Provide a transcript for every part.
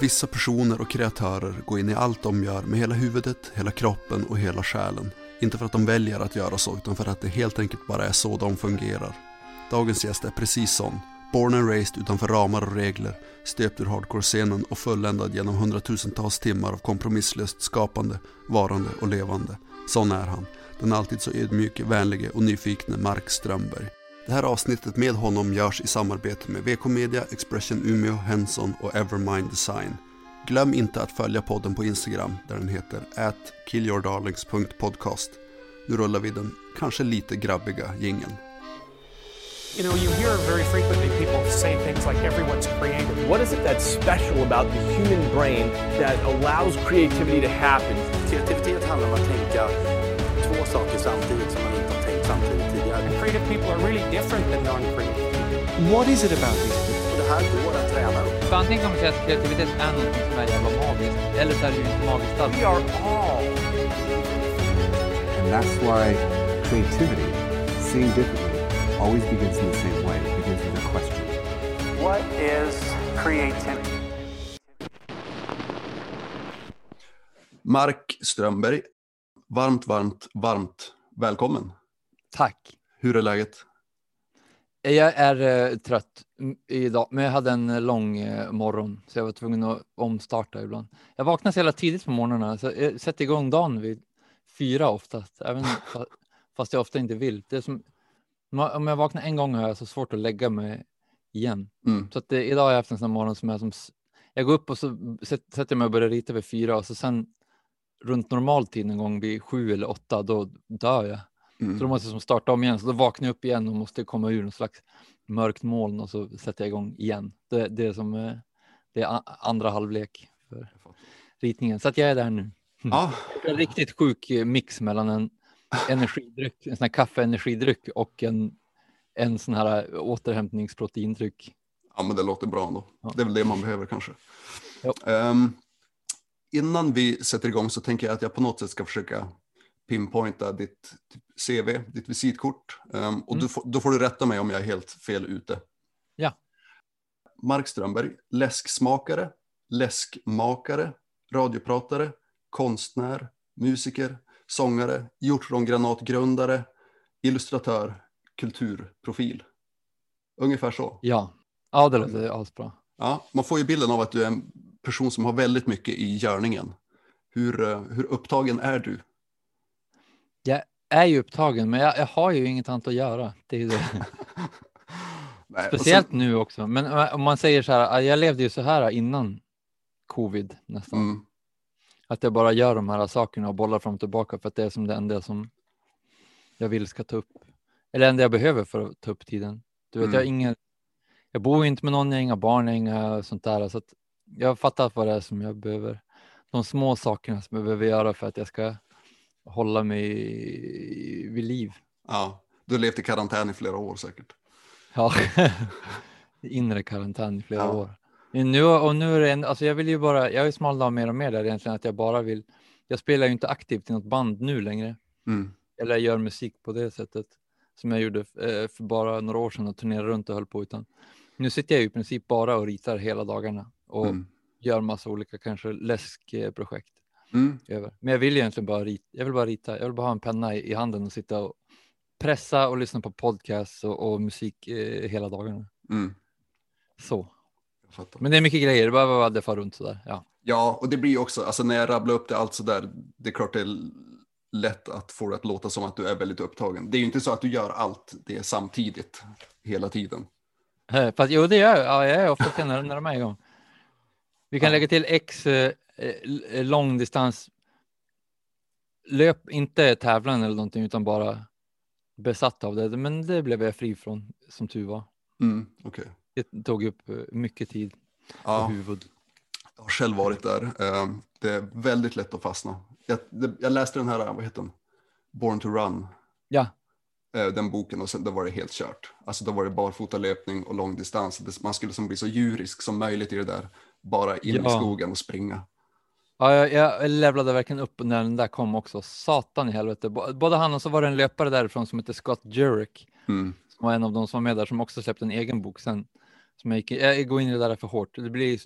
Vissa personer och kreatörer går in i allt de gör med hela huvudet, hela kroppen och hela själen. Inte för att de väljer att göra så, utan för att det helt enkelt bara är så de fungerar. Dagens gäst är precis sån. Born and raised utanför ramar och regler, stöpt ur hardcore-scenen och fulländad genom hundratusentals timmar av kompromisslöst skapande, varande och levande. Sån är han, den alltid så ödmjuke, vänlige och nyfikne Mark Strömberg. Det här avsnittet med honom görs i samarbete med VK Media, Expression Umeå, Henson och Evermind Design. Glöm inte att följa podden på Instagram där den heter at killyourdarlings.podcast. Nu rullar vi den kanske lite grabbiga jingeln. You know, you hear very frequently people say things like everyone's creative. What is it that's special about the human brain that allows creativity to happen? Kreativitet handlar om att tänka två saker samtidigt creative people are really different than non-creative people. What is it about these people? Det här går att träna upp. Antingen kan man säga att kreativitet är något som är jävla magiskt, eller så är det ju inte magiskt alls. We are all And that's why creativity, seeing differently, always begins in the same way. It begins with a question. What is creativity? Mark Strömberg, varmt, varmt, varmt välkommen. Tack. Hur är läget? Jag är eh, trött idag, men jag hade en eh, lång eh, morgon så jag var tvungen att omstarta ibland. Jag vaknar så jävla tidigt på morgnarna så jag sätter igång dagen vid fyra oftast, även fa- fast jag ofta inte vill. Det är som, om jag vaknar en gång har jag så svårt att lägga mig igen. Mm. Så att det, idag har jag haft en sån morgon som är som, jag går upp och så sätt- sätter jag mig och börjar rita vid fyra och så sen runt normal tid en gång vid sju eller åtta, då dör jag. Mm. Så då måste jag som starta om igen, så då vaknar jag upp igen och måste komma ur någon slags mörkt moln och så sätter jag igång igen. Det, det är som eh, det är andra halvlek för ritningen. Så att jag är där nu. Ja, En riktigt sjuk eh, mix mellan en energidryck, en sån här kaffeenergidryck och en, en sån här eh, återhämtningsproteindryck. ja, men det låter bra ändå. Ja. Det är väl det man behöver kanske. Ehm, innan vi sätter igång så tänker jag att jag på något sätt ska försöka pinpointa ditt typ, CV, ditt visitkort. Ehm, och Mm. du då får du rätta mig om jag är helt fel ute. Ja. Mark Strömberg, läsksmakare, läskmakare, radiopratare, konstnär, musiker, sångare, hjortrongranatgrundare, illustratör, kulturprofil. Ungefär så. Ja, ja det låter asbra. Ja, man får ju bilden av att du är en person som har väldigt mycket i görningen. Hur, eh, hur upptagen är du? Jag är ju upptagen, men jag, jag har ju inget annat att göra. Det är det. Nej, Speciellt sen- nu också. Men eh, om man säger så här, jag levde ju så här innan covid nästan. Mm, Att jag bara gör de här sakerna och bollar fram och tillbaka för att det är som det enda som jag vill ska ta upp. Eller det enda jag behöver för att ta upp tiden. Du vet, Mm. jag har ingen, jag bor ju inte med någon, jag har inga barn, jag har inga sånt där. Så jag har fattat vad det är som jag behöver. De små sakerna som jag behöver göra för att jag ska hålla mig vid liv. ja, du har levt i karantän i flera år säkert. Ja, inre karantän i flera Ja. år. Nu, och nu är det en, alltså jag vill ju bara, jag har ju smalnat av mer och mer där egentligen att jag bara vill, jag spelar ju inte aktivt i något band nu längre. Mm, Eller gör musik på det sättet som jag gjorde eh, för bara några år sedan och turnerade runt och höll på utan nu sitter jag i princip bara och ritar hela dagarna och mm, gör massa olika kanske läskprojekt mm, över. Men jag vill egentligen bara rita, jag vill bara rita, jag vill bara ha en penna i, i handen och sitta och pressa och lyssna på podcasts och, och musik eh, hela dagarna. mm. Så. Men det är mycket grejer, det bara det far runt sådär. Ja. Ja, och det blir också, alltså när jag rabblar upp det allt sådär, det är klart det är lätt att få det att låta som att du är väldigt upptagen. Det är ju inte så att du gör allt det samtidigt hela tiden. Eh, Fast jo, det gör jag. Ja, jag är ofta när, när de är igång. Vi kan Ja. lägga till X eh, långdistans. Löp inte tävlan eller någonting utan bara besatt av det. Men det blev jag fri från som tur var. Mm, okej. Det tog upp eh, mycket tid och Ja. huvud. Jag har själv varit där. Eh, Det är väldigt lätt att fastna. Jag, jag läste den här, vad heter den? Born to Run. Ja, Den boken och sen då var det helt kört. Alltså då var det barfotalöpning och långdistans. Man skulle som bli så djurisk som möjligt i det där. Bara in i Ja. skogen och springa. Ja jag, jag levlade verkligen upp när den där kom också. Satan i helvete. Både han och så var det en löpare därifrån som heter Scott Jurek. Mm. som var en av de som var med där som också släppte en egen bok sen Som jag, gick, jag går in i det där för hårt. Det blir,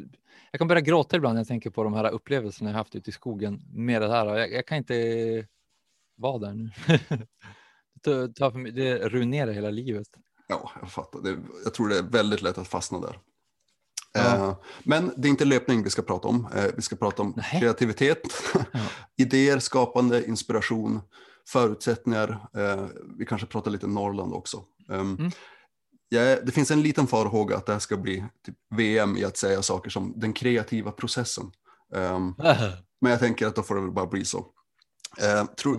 jag kan börja gråta ibland när jag tänker på de här upplevelserna jag haft ute i skogen med det här. Jag, jag kan inte vara där nu. det, tar för mig, det ruinerar hela livet. Ja, jag fattar. Det, jag tror det är väldigt lätt att fastna där. Ja. Eh, men det är inte löpning vi ska prata om. Eh, vi ska prata om Nej. kreativitet, idéer, skapande, inspiration, förutsättningar. Eh, vi kanske pratar lite Norrland också. Um, Mm. jag, det finns en liten farhåga att det här ska bli typ VM i att säga saker som den kreativa processen. Um, men jag tänker att då får det bara bli så.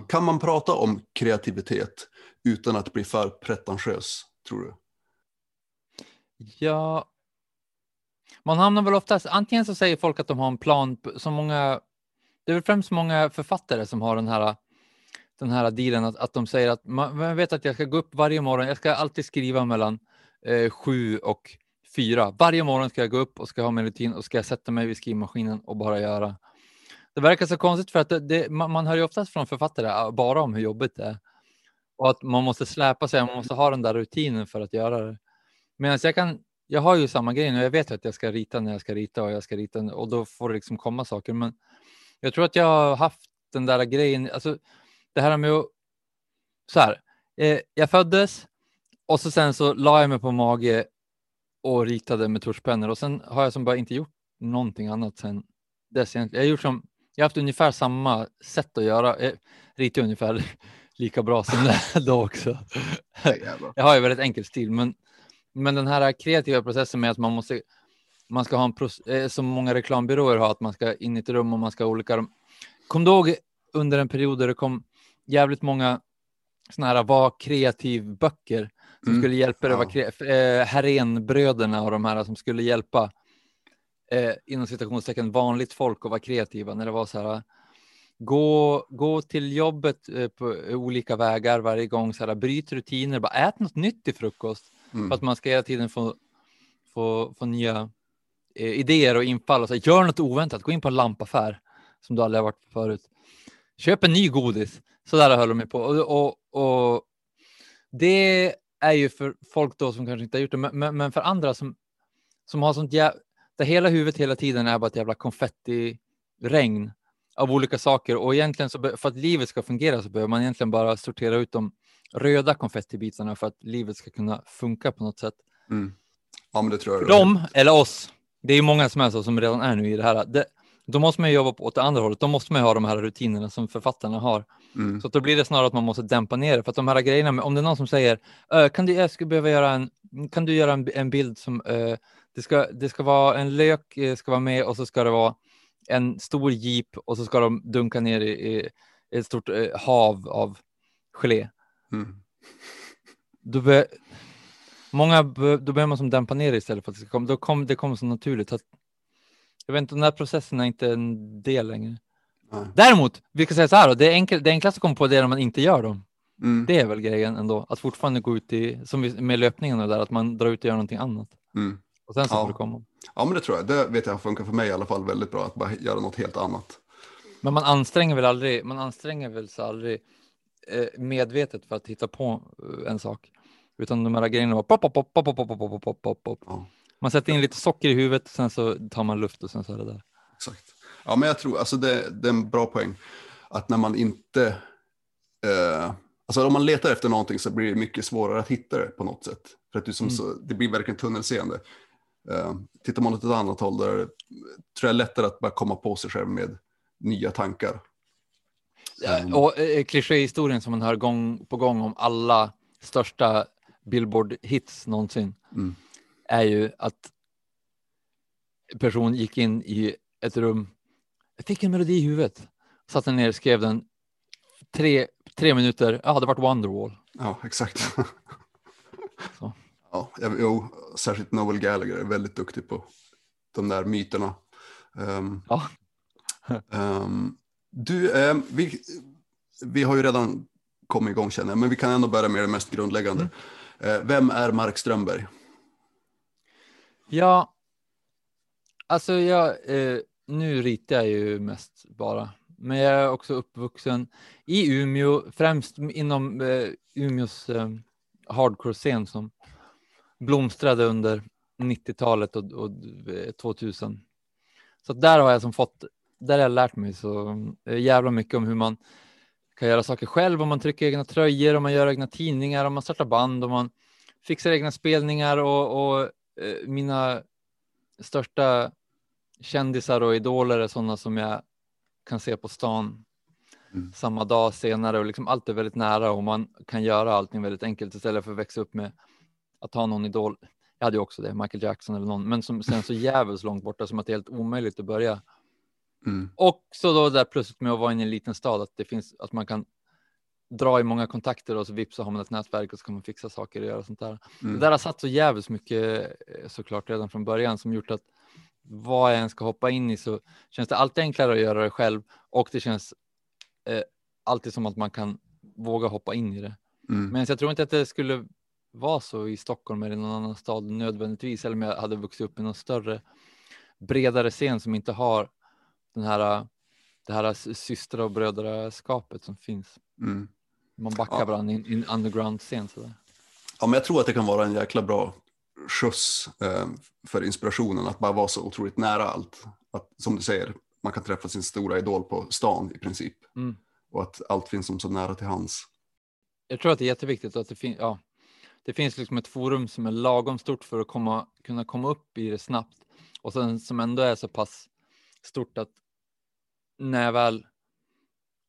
Kan man prata om kreativitet utan att bli för pretentiös, tror du? Ja, man hamnar väl oftast, antingen så säger folk att de har en plan, så många, det är väl främst många författare som har den här, den här dealen att, att de säger att man, man vet att jag ska gå upp varje morgon, jag ska alltid skriva mellan eh, sju och fyra. Varje morgon ska jag gå upp och ska ha min rutin och ska jag sätta mig vid skrivmaskinen och bara göra. Det verkar så konstigt för att det, det, man, man hör ju oftast från författare ah, bara om hur jobbigt det är. Och att man måste släpa sig, man måste ha den där rutinen för att göra det. Medan jag kan, jag har ju samma grej nu, jag vet att jag ska rita när jag ska rita och jag ska rita och då får det liksom komma saker. Men jag tror att jag har haft den där grejen, alltså det här med att, så här, eh, jag föddes och så sen så la jag mig på mage och ritade med tuschpennor och sen har jag som bara inte gjort någonting annat sen dess. egentligen. Jag har gjort som, jag har haft ungefär samma sätt att göra, jag ritar ungefär lika bra som det då också. Jag har ju väldigt enkel stil, men, men den här kreativa processen med att man måste, man ska ha en, proc- eh, som många reklambyråer har, att man ska in i ett rum och man ska ha olika. Kom du ihåg under en period där det kom jävligt många såna här var kreativ böcker som Mm. skulle hjälpa dig Ja. kre- eh, Herrénbröderna och de här som skulle hjälpa eh, inom citationstecken vanligt folk att vara kreativa när det var så här gå, gå till jobbet eh, på olika vägar varje gång, så här, bryt rutiner, bara ät något nytt till frukost Mm. för att man ska hela tiden få, få, få nya eh, idéer och infall och så här, gör något oväntat, gå in på en lampaffär som du aldrig har varit på förut. Köp en ny godis. Så där höll de mig på. Och, och, och det är ju för folk då som kanske inte har gjort det, men, men, men för andra som, som har sånt jävla, där hela huvudet hela tiden är bara ett jävla konfettiregn av olika saker och egentligen så för att livet ska fungera så behöver man egentligen bara sortera ut dem röda konfettibitarna för att livet ska kunna funka på något sätt. Mm. Ja, men det tror jag. För dem eller oss, det är ju många som är så som redan är nu i det här. Det, då måste man jobba på åt det andra hållet. Då måste man ha de här rutinerna som författarna har. Mm. Så då blir det snarare att man måste dämpa ner det. För att de här grejerna, om det är någon som säger, "Ö, kan du, jag skulle behöva göra en, kan du göra en, en bild som, eh, det, ska, det ska vara en lök, eh, ska vara med och så ska det vara en stor jeep och så ska de dunka ner i, i ett stort eh, hav av gelé. Mm. Då, be, många, då behöver man som dämpa ner det istället för att det ska komma, då kom, det kommer så naturligt. Att, jag vet inte, den här processen är inte en del längre. Nej. Däremot, vi kan säga så här då, det, är enkel, det enklaste att komma på det är när man inte gör dem. Mm. Det är väl grejen ändå, att fortfarande gå ut i, som med löpningen och där, att man drar ut och gör någonting annat. Mm. Och sen så Ja. får det komma. Ja, men det tror jag. Det vet jag funkar för mig i alla fall väldigt bra, att bara göra något helt annat. Men man anstränger väl aldrig, man anstränger väl sig aldrig medvetet för att hitta på eh, en sak. Utan de här grejerna bara pop, pop, pop, pop, pop, pop, pop, pop, pop. Ja. Man sätter in lite socker i huvudet, sen så tar man luft och sen så är det där. Exakt. Ja, men jag tror, alltså det, det är en bra poäng. Att när man inte, eh, alltså om man letar efter någonting så blir det mycket svårare att hitta det på något sätt. För att du som Mm. så, det blir verkligen tunnelseende. Eh, tittar man åt ett annat håll där är det, tror jag lättare att bara komma på sig själv med nya tankar. Mm. Och eh, klichéhistorien som man hör gång på gång om alla största Billboard-hits någonsin Mm. är ju att person gick in i ett rum, fick en melodi i huvudet, satte ner, skrev den, tre, tre minuter, ja det vart Wonderwall. Ja, exakt. Så. ja, jo, särskilt Noel Gallagher är väldigt duktig på de där myterna. Ehm, Ja. ehm, du, ehm, vi, vi har ju redan kommit igång känner jag, men vi kan ändå börja med det mest grundläggande. Eh, vem är Mark Strömberg? Ja, alltså jag, eh, nu ritar jag ju mest bara, men jag är också uppvuxen i Umeå, främst inom eh, Umeås eh, hardcore-scen som blomstrade under 90-talet och, och eh, 2000. Så att där har jag som fått, där har jag lärt mig så eh, jävla mycket om hur man kan göra saker själv, om man trycker egna tröjor, om man gör egna tidningar, om man startar band, om man fixar egna spelningar och, och eh, mina största kändisar och idoler är sådana som jag kan se på stan Mm. samma dag senare och liksom allt är väldigt nära och man kan göra allting väldigt enkelt istället för att växa upp med att ha någon idol. Jag hade ju också det, Michael Jackson eller någon, men som sen så jävligt långt borta som att det är helt omöjligt att börja. Mm. Och så då där plötsligt med att vara i en liten stad, att det finns att man kan dra i många kontakter och så vips så har man ett nätverk och så kan man fixa saker och göra sånt där. Mm. Det där har satt så jävligt mycket eh, såklart redan från början som gjort att vad jag än ska hoppa in i så känns det alltid enklare att göra det själv och det känns eh, alltid som att man kan våga hoppa in i det. Mm. Men jag tror inte att det skulle vara så i Stockholm eller någon annan stad nödvändigtvis, eller om jag hade vuxit upp i någon större, bredare scen som inte har den här, det här systrar och brödraskapet som finns. Mm. Man backar Ja. varandra i en- underground-scen. Ja, men jag tror att det kan vara en jäkla bra skjuts eh, för inspirationen att bara vara så otroligt nära allt. Att, som du säger, man kan träffa sin stora idol på stan i princip. Mm. Och att allt finns som så nära till hands. Jag tror att det är jätteviktigt att det, fin- ja, det finns liksom ett forum som är lagom stort för att komma, kunna komma upp i det snabbt och sen som ändå är så pass stort att när jag väl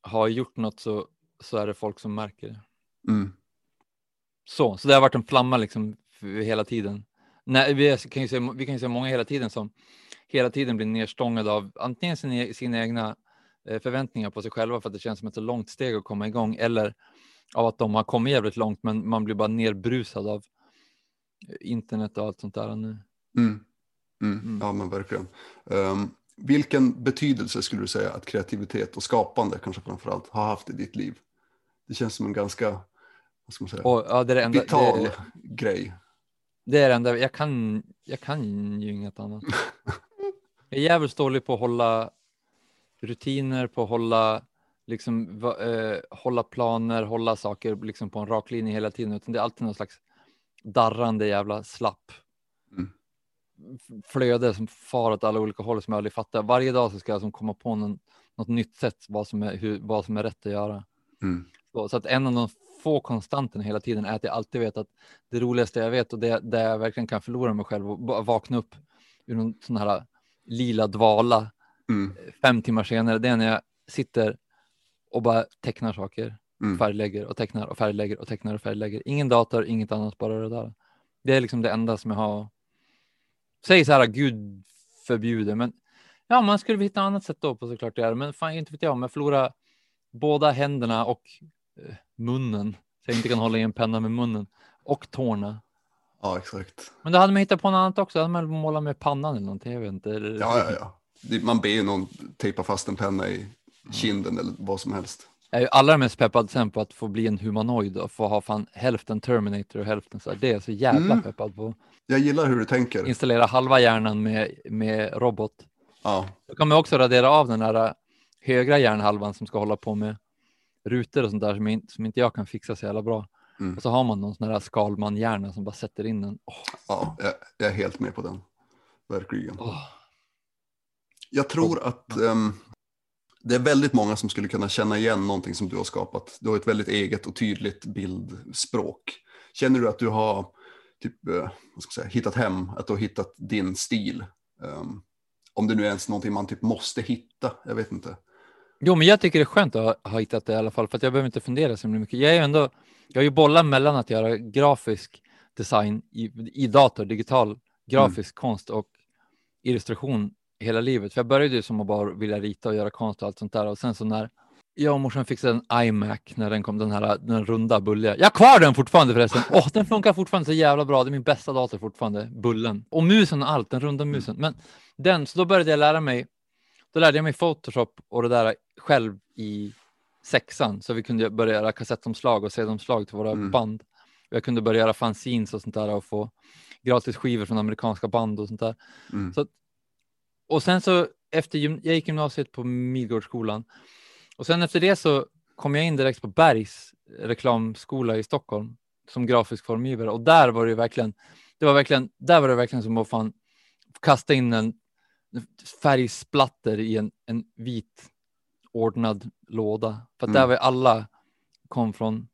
har gjort något så, så är det folk som märker det. Mm. Så, så det har varit en flamma liksom hela tiden. Nej, vi, kan ju se, vi kan ju se många hela tiden som hela tiden blir nedstångade av antingen sina, sina egna eh, förväntningar på sig själva för att det känns som ett så långt steg att komma igång eller av att de har kommit jävligt långt men man blir bara nerbrusad av internet och allt sånt där nu. Mm. Mm. Mm. Ja, men verkligen. Ehm, vilken betydelse skulle du säga att kreativitet och skapande kanske framförallt har haft i ditt liv? Det känns som en ganska, vad ska man säga, Och, ja, det, är det, enda, vital det, grej. det är det enda, jag kan, jag kan ju inget annat. Jag är jävligt dålig på att hålla rutiner, på att hålla, liksom, eh, hålla planer, hålla saker liksom på en rak linje hela tiden, utan det är alltid någon slags darrande jävla slapp Mm. Flöde som far åt alla olika håll som jag aldrig fattar. Varje dag så ska jag som komma på någon, något nytt sätt vad som, är, hur, vad som är rätt att göra. Mm. Så, så att en av de få konstanterna hela tiden är att jag alltid vet att det roligaste jag vet och det där jag verkligen kan förlora mig själv och vakna upp ur någon sån här lila dvala Mm. fem timmar senare, det är när jag sitter och bara tecknar saker, Mm. färglägger och tecknar och färglägger och tecknar och färglägger. Ingen dator, inget annat, bara det där. Det är liksom det enda som jag har. Säg så här, Gud förbjuder, men ja, man skulle hitta annat sätt då på såklart det är. Men fan, inte vet jag, om jag förlorar båda händerna och eh, munnen, så jag inte kan hålla i en penna med munnen och tårna. Ja, exakt. Men då hade man hittat på något annat också, då hade man målat med pannan eller någonting, jag vet inte. Ja, ja, ja. Man ber ju någon tejpa fast en penna i kinden eller vad som helst. Jag är ju allra mest peppad sen på att få bli en humanoid och få ha fan hälften Terminator och hälften så här. Det är jag så jävla Mm. peppad på. Jag gillar hur du tänker. Installera halva hjärnan med, med robot. Ja, Då kan man också radera av den där högra hjärnhalvan som ska hålla på med rutor och sånt där som, inte- som inte jag kan fixa så jävla bra. Mm. Och så har man någon sån där Skalman-hjärna som bara sätter in den. Åh, ja jag, jag är helt med på den. Verkligen. åh. Jag tror att ehm, det är väldigt många som skulle kunna känna igen någonting som du har skapat. Du har ett väldigt eget och tydligt bildspråk. Känner du att du har typ, eh, vad ska säga, hittat hem, att du har hittat din stil? Ehm, om det nu är ens någonting man typ måste hitta, jag vet inte. Jo, men jag tycker det är skönt att ha, ha hittat det i alla fall, för att jag behöver inte fundera så mycket. Jag är ju ändå, jag har ju bollat mellan att göra grafisk design i, i dator, digital grafisk konst och illustration hela livet. För jag började ju som att bara vilja rita och göra konst och allt sånt där och sen så när jag och morsan fixade en iMac när den kom, den här den runda bulliga. Jag har kvar den fortfarande förresten. Åh, den funkar fortfarande så jävla bra. Det är min bästa dator fortfarande, bullen. Och musen och allt, den runda musen. Men den, så då började jag lära mig då lärde jag mig Photoshop och det där själv i sexan, så vi kunde börja göra kassettomslag och CD-omslag till våra Mm. band. Jag kunde börja göra fanzines och sånt där och få gratis skivor från amerikanska band och sånt där. Mm. Så, och sen så efter jag gick gymnasiet på Midgårdsskolan och sen efter det så kom jag in direkt på Bergs reklamskola i Stockholm som grafisk formgivare och där var det verkligen det var verkligen, där var det verkligen som att fan kasta in en färgsplatter i en, en vit ordnad låda. För att där Mm. var alla kom från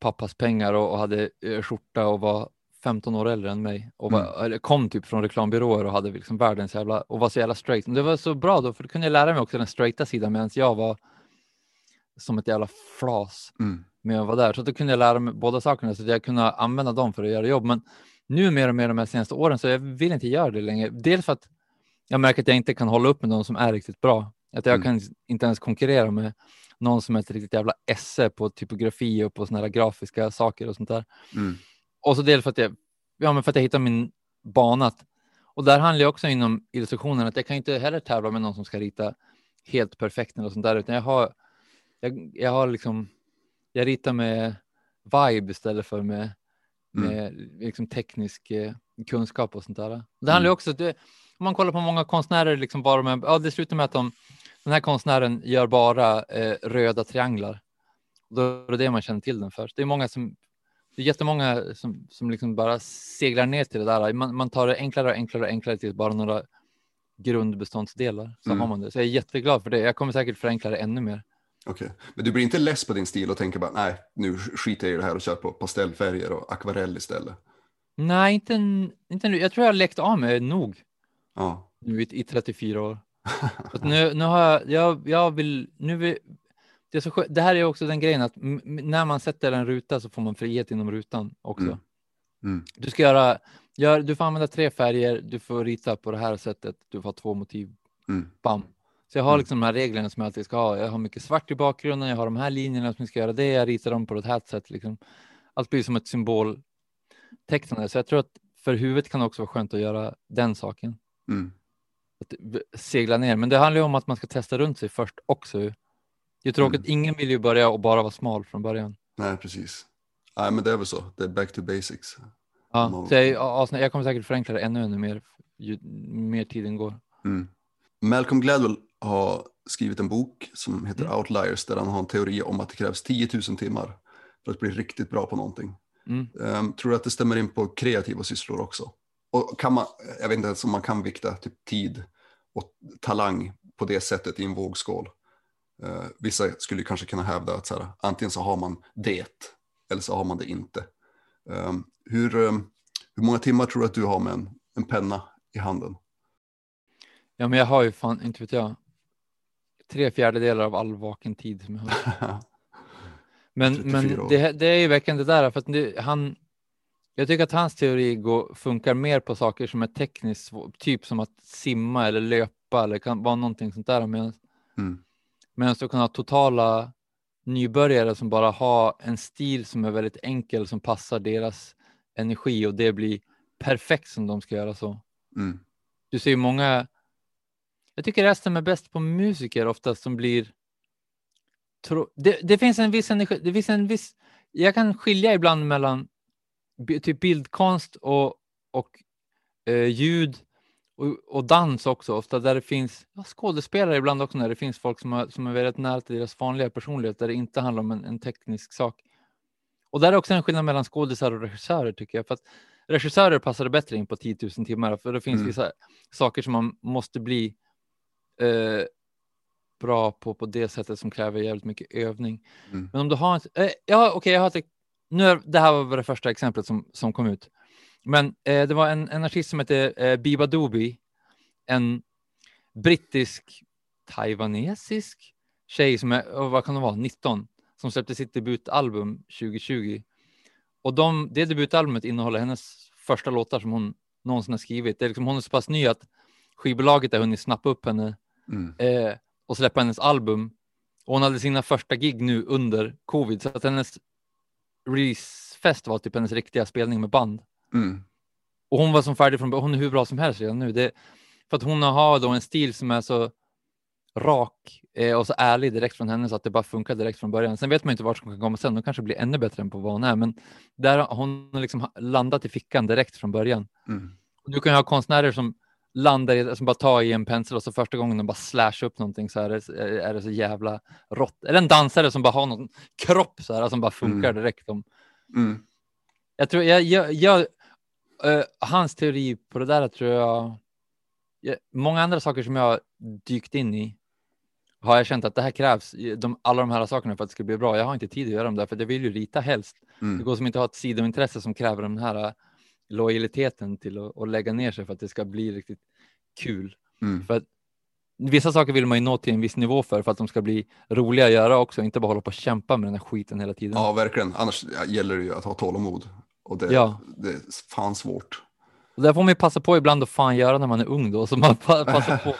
pappas pengar och, och hade eh, skjorta och var 15 år äldre än mig och var, eller kom typ från reklambyråer och hade liksom världens jävla och var så jävla straight. Men det var så bra då för då kunde jag lära mig också den straighta sidan medan jag var som ett jävla flas Mm. med att vara där. Så då kunde jag lära mig båda sakerna så att jag kunde använda dem för att göra jobb. Men nu mer och mer de här senaste åren så jag vill inte göra det längre. Dels för att jag märker att jag inte kan hålla upp med de som är riktigt bra. Att jag Mm. kan inte ens konkurrera med någon som är ett riktigt jävla esse på typografi och på såna här grafiska saker och sånt där. Mm. Och så dels för att jag, ja, men för att jag hittar min bana. Och där handlar jag också inom illustrationen att jag kan inte heller tävla med någon som ska rita helt perfekt eller sånt där, utan jag har, jag, jag har liksom, jag ritar med vibe istället för med, Mm. med liksom teknisk eh, kunskap och sånt där. Det handlar ju också, det, om man kollar på många konstnärer, liksom bara med, ja, det slutar med att de, den här konstnären gör bara eh, röda trianglar. Då är det det man känner till den för. Det är många som, det är jättemånga som, som liksom bara seglar ner till det där. Man, man tar det enklare och enklare och enklare till bara några grundbeståndsdelar så Mm. har man det. Så jag är jätteglad för det. Jag kommer säkert förenkla det ännu mer. Okej. Men du blir inte less på din stil och tänker bara nej, nu skiter jag i det här och kör på pastellfärger och akvarell istället. Nej, inte, inte nu. Jag tror jag har läckt av mig nog Ja. nu i, i 34 år. Nu, nu har jag, jag, jag vill, nu vill, det, är så skö- det här är också den grejen att när man sätter en ruta så får man frihet inom rutan också. Mm. Mm. Du ska göra, gör, du får använda tre färger, du får rita på det här sättet, du får ha två motiv, Mm. bam. Så jag har Mm. liksom de här reglerna som jag alltid ska ha. Jag har mycket svart i bakgrunden, jag har de här linjerna som ska göra det, jag ritar dem på ett här sätt. Liksom. Allt blir som ett symboltecknande. Så jag tror att för huvudet kan det också vara skönt att göra den saken. Mm. Att segla ner. Men det handlar ju om att man ska testa runt sig först också. Det är tråkigt, Mm. ingen vill ju börja och bara vara smal från början. Nej, precis. Nej, men det är väl så. Det är back to basics. Ja, Man- så jag, ja, asna- jag kommer säkert förenkla det ännu, ännu mer ju mer tiden går. Mm. Malcolm Gladwell har skrivit en bok som heter Mm. Outliers där han har en teori om att det krävs 10 000 timmar för att bli riktigt bra på någonting. Mm. Ehm, tror du att det stämmer in på kreativa sysslor också? Och kan man, jag vet inte ens om man kan vikta typ tid och talang på det sättet i en vågskål. Eh, vissa skulle kanske kunna hävda att så här, antingen så har man det eller så har man det inte. Ehm, hur, ehm, hur många timmar tror du att du har med en, en penna i handen? Ja, men jag har ju fan, inte vet jag, tre fjärdedelar av all vaken tid som jag har. Men, 34 men det, det är ju verkligen det där, för att det, han, jag tycker att hans teori går, funkar mer på saker som är tekniskt, typ som att simma eller löpa eller kan vara någonting sånt där. Medan, Mm. Medan du kan ha totala nybörjare som bara har en stil som är väldigt enkel som passar deras energi och det blir perfekt som de ska göra så. Mm. Du ser ju många. Jag tycker resten är bäst på musiker oftast som blir. Tro, det, det finns en viss energi. Det finns en viss. Jag kan skilja ibland mellan typ bildkonst och och eh, ljud och, och dans också ofta där det finns ja, skådespelare ibland också när det finns folk som, har, som är väldigt nära till deras vanliga personlighet där det inte handlar om en, en teknisk sak. Och där är också en skillnad mellan skådisar och regissörer tycker jag. För att regissörer passar bättre in på 10 000 timmar för det finns Mm. vissa saker som man måste bli eh, bra på på det sättet som kräver jävligt mycket övning. Mm. Men om du har en, eh, ja okej jag har ett, nu är, det här var det första exemplet som, som kom ut. Men eh, det var en, en artist som heter eh, Biba Doobie, en brittisk taiwanesisk tjej som är, vad kan hon vara, 19, som släppte sitt debutalbum 2020. Och de, det debutalbumet innehåller hennes första låtar som hon någonsin har skrivit. Det är liksom, hon är så pass ny att skivbolaget har hunnit snappa upp henne Mm. eh, och släppa hennes album. Och hon hade sina första gig nu under covid, så att hennes releasefest var typ hennes riktiga spelning med band. Mm. Och hon var som färdig från början. Hon är hur bra som helst redan nu. Det, för att hon har då en stil som är så rak eh, och så ärlig direkt från henne så att det bara funkar direkt från början. Sen vet man inte vart som kan komma sen. Hon kanske blir ännu bättre än på vad hon är, men där har hon har liksom landat i fickan direkt från början. Mm. Du kan ju ha konstnärer som landar i, som bara tar i en pensel och så första gången de bara slashar upp någonting så är det, är det så jävla rått. Eller en dansare som bara har någon kropp så här som bara funkar Mm. direkt. Om, Mm. jag tror jag, jag, jag eh, hans teori på det där tror jag. Ja, många andra saker som jag dykt in i har jag känt att det här krävs. De, alla de här sakerna för att det ska bli bra. Jag har inte tid att göra dem där för jag vill ju rita helst. Mm. Det går som inte att ha ett sidointresse som kräver den här eh, lojaliteten till att, att lägga ner sig för att det ska bli riktigt kul. Mm. För att vissa saker vill man ju nå till en viss nivå för, för att de ska bli roliga att göra också, inte bara hålla på och kämpa med den här skiten hela tiden. Ja, verkligen. Annars gäller det ju att ha tålamod. Och det, Ja. det är fan svårt. Och där får man ju passa på ibland att fan göra när man är ung då, så man pa- passar på,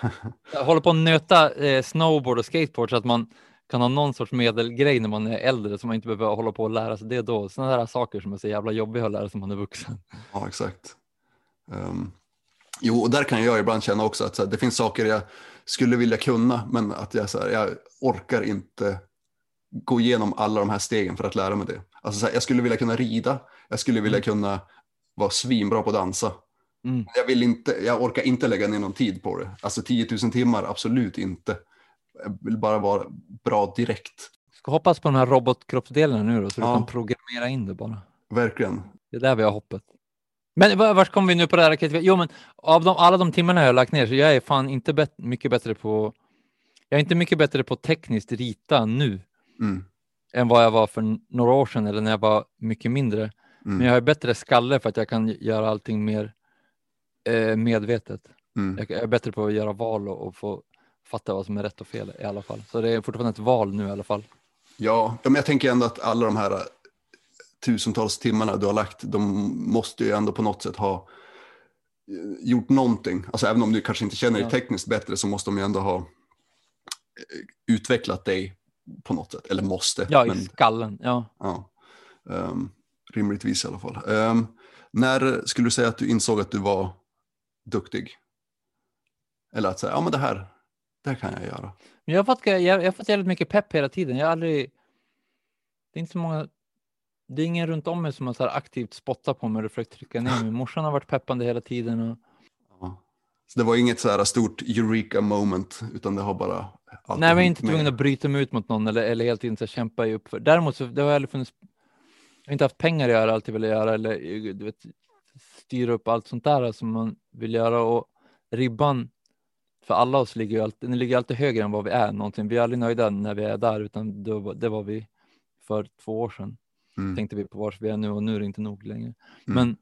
håller på att nöta eh, snowboard och skateboard så att man kan ha någon sorts medelgrej när man är äldre så man inte behöver hålla på och lära sig det då. Sådana där saker som är så jävla jobbiga att lära sig när man är vuxen. Ja, exakt. Ehm, jo, och där kan jag ibland känna också att här, det finns saker jag skulle vilja kunna, men att jag, så här, jag orkar inte gå igenom alla de här stegen för att lära mig det. Alltså, så här, jag skulle vilja kunna rida, jag skulle vilja kunna vara svinbra på att dansa. Mm. Jag, vill inte, jag orkar inte lägga ner någon tid på det. Alltså 10 000 timmar, absolut inte. Jag vill bara vara bra direkt. Ska hoppas på de här robotkroppsdelarna nu då, så du Ja. kan programmera in det bara. Verkligen. Det är där vi har hoppet. Men var- vart kommer vi nu på det här? Jo, men av de, alla de timmarna jag har lagt ner så jag är fan inte bet- mycket bättre på. Jag är inte mycket bättre på tekniskt rita nu Mm. än vad jag var för några år sedan eller när jag var mycket mindre. Mm. Men jag har bättre skalle för att jag kan göra allting mer eh, medvetet. Mm. Jag är bättre på att göra val och, och få fatta vad som är rätt och fel i alla fall. Så det är fortfarande ett val nu i alla fall. Ja, men jag tänker ändå att alla de här eh, tusentals timmarna du har lagt, de måste ju ändå på något sätt ha eh, gjort någonting. Alltså även om du kanske inte känner dig tekniskt bättre så måste de ju ändå ha eh, utvecklat dig på något sätt. Eller måste. Ja, i men, skallen. Ja. ja. Ehm, rimligtvis i alla fall. Ehm, när skulle du säga att du insåg att du var duktig? Eller att säga, ja men det här, det här kan jag göra. Men jag har, fått, jag, jag har fått jävligt mycket pepp hela tiden. Jag har aldrig... Det är inte så många... Det är ingen runt om mig som har så här aktivt spottat på mig och försökt trycka ner mig. Morsan har varit peppande hela tiden. Och... Ja. Så det var inget så här stort eureka moment, utan det har bara... Nej, men hängt inte tvungen att bryta mig ut mot någon eller, eller så här kämpa i uppför. Däremot så det har jag aldrig funnits... Jag har inte haft pengar att göra, alltid velat göra eller du vet, styra upp allt sånt där som man vill göra och ribban för alla oss ligger ju alltid, den ligger alltid högre än vad vi är någonting. Vi är aldrig nöjda när vi är där, utan det var, det var vi för två år sedan. Mm. Tänkte vi på var vi är nu och nu är det inte nog längre. Mm. Men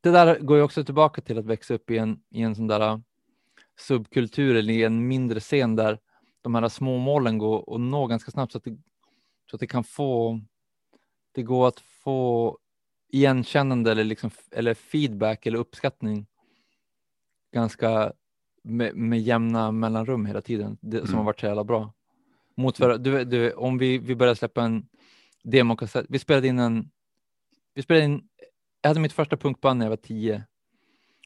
det där går ju också tillbaka till att växa upp i en, i en sån där uh, subkultur eller i en mindre scen där de här små målen går och nå ganska snabbt så att det, så att det kan få. Det går att få igenkännande eller liksom eller feedback eller uppskattning. Ganska med, med jämna mellanrum hela tiden. Det, som Mm. har varit så jävla bra. Mot för, du, du, om vi, vi börjar släppa en demokassett. Vi spelade in en. Vi spelade in. Jag hade mitt första punkband när jag var tio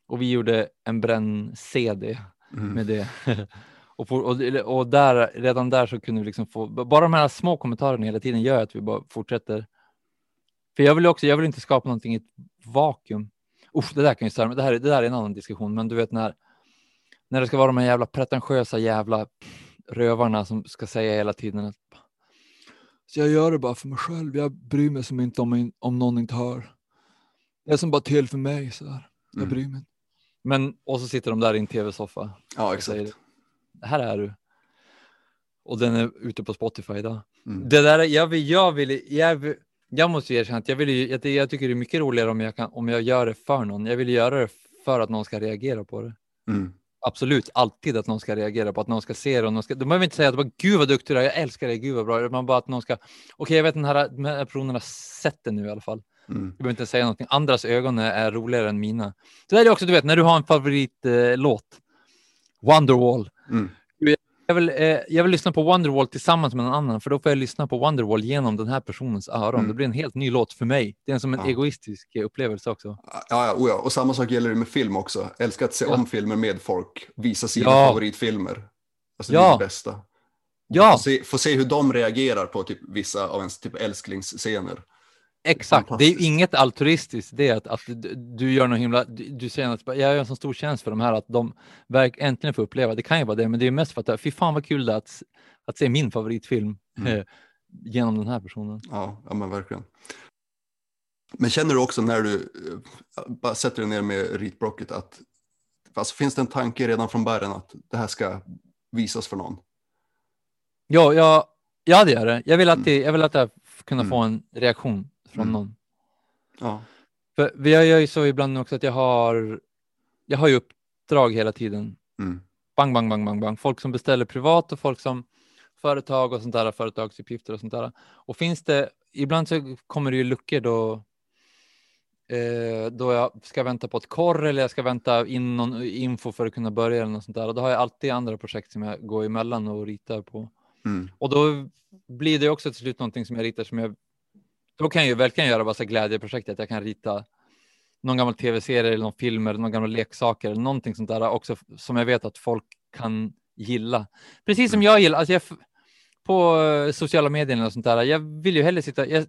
och vi gjorde en bränn-CD Mm. med det. och, på, och, och där, redan där så kunde vi liksom få, bara de här små kommentarerna hela tiden gör att vi bara fortsätter. För jag vill också, jag vill inte skapa någonting i ett vakuum. Usch, det där kan ju störa mig. Det här, är- det där är en annan diskussion, men du vet när, när det ska vara de här jävla pretentiösa jävla rövarna som ska säga hela tiden att så jag gör det bara för mig själv. Jag bryr mig som inte om, om någon inte hör. Det är som bara till för mig så där. Jag Mm. bryr mig. Men och så sitter de där i en tv-soffa. Ja, exakt. Här är du. Och den är ute på Spotify idag. Mm. Det där, jag vill, jag vill, jag, vill, jag måste erkänna att jag, vill, jag, jag tycker det är mycket roligare om jag, kan, om jag gör det för någon. Jag vill göra det för att någon ska reagera på det. Mm. Absolut, alltid att någon ska reagera på att någon ska se det. Och någon ska, de behöver inte säga att bara, gud vad duktig du är, jag älskar dig, gud vad bra. Man bara att någon ska, okej jag vet den här, den här personen har sett det nu i alla fall. Mm. Jag behöver inte säga någonting. Andras ögon är, roligare än mina. Så är det också, du vet, när du har en favoritlåt, eh, Wonderwall. Mm. Jag vill, eh, jag vill lyssna på Wonderwall tillsammans med någon annan, för då får jag lyssna på Wonderwall genom den här personens öron. Mm. Det blir en helt ny låt för mig. Det är som en Ja. egoistisk eh, upplevelse också. Ja, ja, oh ja, och samma sak gäller det med film också. Älskar att se Ja. om filmer med folk, visa sina Ja. favoritfilmer. Alltså det är det bästa. Ja, Få se, få se hur de reagerar på typ vissa av ens typ älsklingsscener. Exakt. Det är ju inget altruistiskt det att, att du, gör någon himla, du, du säger att jag gör en så stor tjänst för de här att de verk, äntligen får uppleva. Det kan ju vara det, men det är mest för att fy fan vad kul det är att, att se min favoritfilm Mm. eh, genom den här personen. Ja, ja men verkligen. Men känner du också när du eh, bara sätter dig ner med ritblocket att alltså, finns det en tanke redan från början att det här ska visas för någon? Ja, ja, ja det gör det. Jag vill alltid, jag vill alltid kunna få en reaktion från Mm. någon. Ja. För vi gör ju så ibland också att jag har, jag har ju uppdrag hela tiden. Mm. Bang, bang, bang, bang, bang. Folk som beställer privat och folk som företag och sånt där, företagsuppgifter och sånt där. Och finns det, ibland så kommer det ju luckor då, eh, då jag ska vänta på ett korr eller jag ska vänta in någon info för att kunna börja eller något sånt där. Och då har jag alltid andra projekt som jag går emellan och ritar på. Mm. Och då blir det också till slut någonting som jag ritar som jag, då kan jag ju verkligen göra här glädjeprojekt, att jag kan rita någon gammal tv-serie eller någon film eller någon gamla leksaker eller någonting sånt där också som jag vet att folk kan gilla. Precis som jag gillar, alltså jag, på eh, sociala medier och sånt där, jag vill ju hellre sitta, jag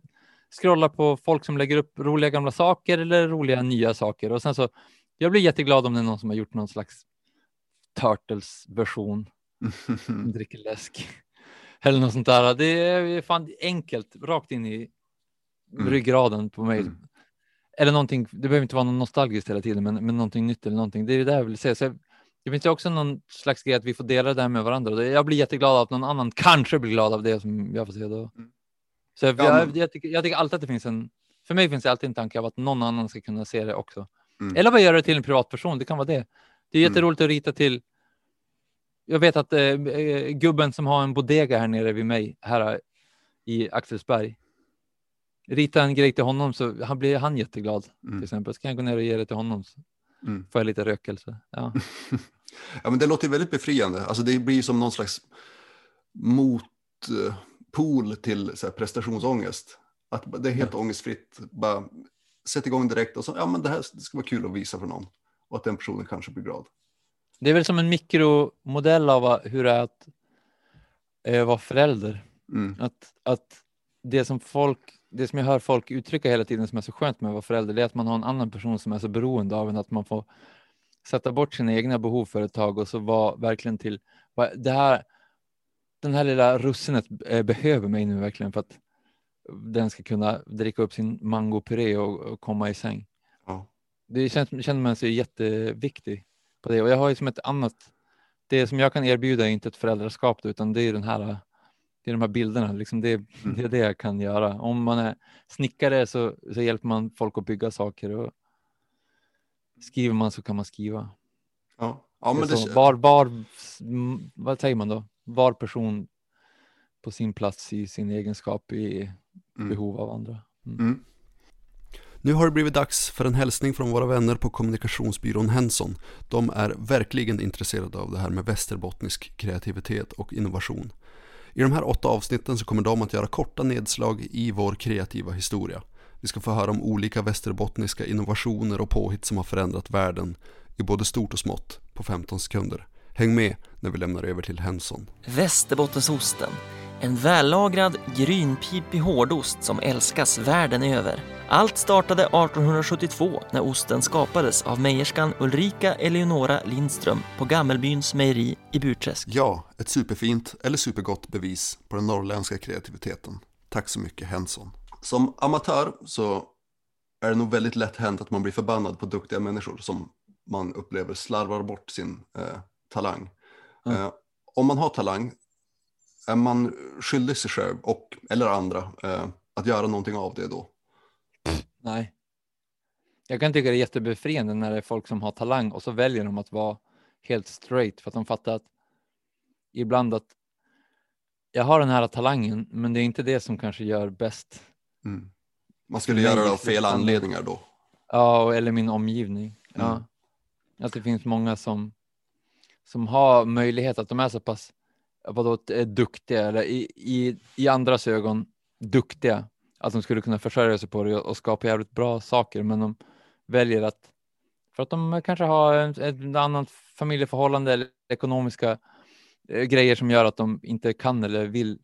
scrollar på folk som lägger upp roliga gamla saker eller roliga nya saker och sen så, jag blir jätteglad om det är någon som har gjort någon slags Turtles-version dricker läsk. Eller något sånt där. Det är fan enkelt, rakt in i Mm. ryggraden på mig. Mm. Eller någonting, det behöver inte vara något nostalgiskt hela tiden, men, men någonting nytt eller någonting. Det är det jag vill säga. Så jag, det finns ju också någon slags grej att vi får dela det här med varandra. Jag blir jätteglad av att någon annan kanske blir glad av det som jag får se då. Mm. Så jag, Ja, jag, jag, tycker, jag tycker alltid att det finns en, för mig finns det alltid en tanke av att någon annan ska kunna se det också. Mm. Eller bara göra det till en privatperson, det kan vara det. Det är Mm. jätteroligt att rita till jag vet att eh, eh, gubben som har en bodega här nere vid mig, här i Axelsberg, rita en grej till honom så han blir han jätteglad Mm. till exempel. Så kan jag gå ner och ge det till honom så Mm. får jag lite rökelse. Ja. Ja, men det låter väldigt befriande. Alltså, det blir som någon slags motpol till så här, prestationsångest. Att det är helt ångestfritt. Bara sätt igång direkt och så, ja men det här det ska vara kul att visa för någon. Och att den personen kanske blir glad. Det är väl som en mikromodell av hur det är att eh, vara förälder. Mm. Att, att det som folk, det som jag hör folk uttrycka hela tiden som är så skönt med att vara förälder, det är att man har en annan person som är så beroende av en, att man får sätta bort sina egna behov för ett tag och så vara verkligen till, det här, den här lilla russinet eh, behöver mig nu verkligen för att den ska kunna dricka upp sin mangopuré och, och komma i säng. Ja. Det känns, känner man sig jätteviktig på det och jag har ju som ett annat, det som jag kan erbjuda är inte ett föräldraskap utan det är den här det är de här bilderna, liksom det, det är det jag kan göra. Om man är snickare så, så hjälper man folk att bygga saker och skriver man så kan man skriva. Ja. Ja, men det, så, var, var, mm, vad säger man då? Var person på sin plats i sin egenskap i Mm. behov av andra. Mm. Nu har det blivit dags för en hälsning från våra vänner på kommunikationsbyrån Henson. De är verkligen intresserade av det här med västerbottnisk kreativitet och innovation. I de här åtta avsnitten så kommer de att göra korta nedslag i vår kreativa historia. Vi ska få höra om olika västerbottniska innovationer och påhitt som har förändrat världen i både stort och smått på 15 sekunder. Häng med när vi lämnar över till Henson. Västerbottensosten. En vällagrad, grynpipig hårdost som älskas världen över. Allt startade 1872 när osten skapades av mejerskan Ulrika Eleonora Lindström på Gammelbyns mejeri i Burträsk. Ja, ett superfint eller supergott bevis på den norrländska kreativiteten. Tack så mycket Henson. Som amatör så är det nog väldigt lätt hänt att man blir förbannad på duktiga människor som man upplever slarvar bort sin eh, talang. Mm. Eh, om man har talang är man skyldig sig själv och eller andra eh, att göra någonting av det då. Nej. Jag kan tycka det är jättebefriande när det är folk som har talang och så väljer de att vara helt straight för att de fattar att ibland att jag har den här talangen, men det är inte det som kanske gör bäst. Mm. Man skulle göra det av fel anledningar då. Ja, eller min omgivning. Ja. Mm. Att det finns många som, som har möjlighet att de är så pass vadå, är duktiga eller i, i, i andras ögon duktiga att de skulle kunna försörja sig på det och, skapa jävligt bra saker, men de väljer att för att de kanske har ett, ett annat familjeförhållande eller ekonomiska eh, grejer som gör att de inte kan eller vill.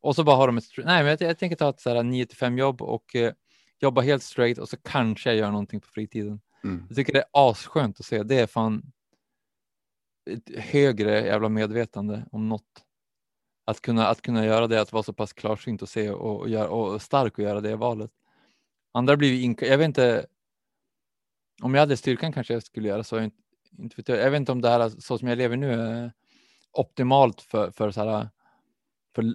Och så bara har de ett, nej men jag, jag tänker ta ett så här 9 till 5 jobb och eh, jobba helt straight och så kanske jag gör någonting på fritiden. Mm. Jag tycker det är asskönt att se. Det är fan ett högre jävla medvetande om något. Att kunna, att kunna göra det, att vara så pass klarsynt och se och, och, gör, och stark och göra det valet. Andra blir ju inka- jag vet inte. Om jag hade styrkan kanske jag skulle göra så. Jag, inte, inte vet jag. vet inte om det här så som jag lever nu är optimalt för, för så här för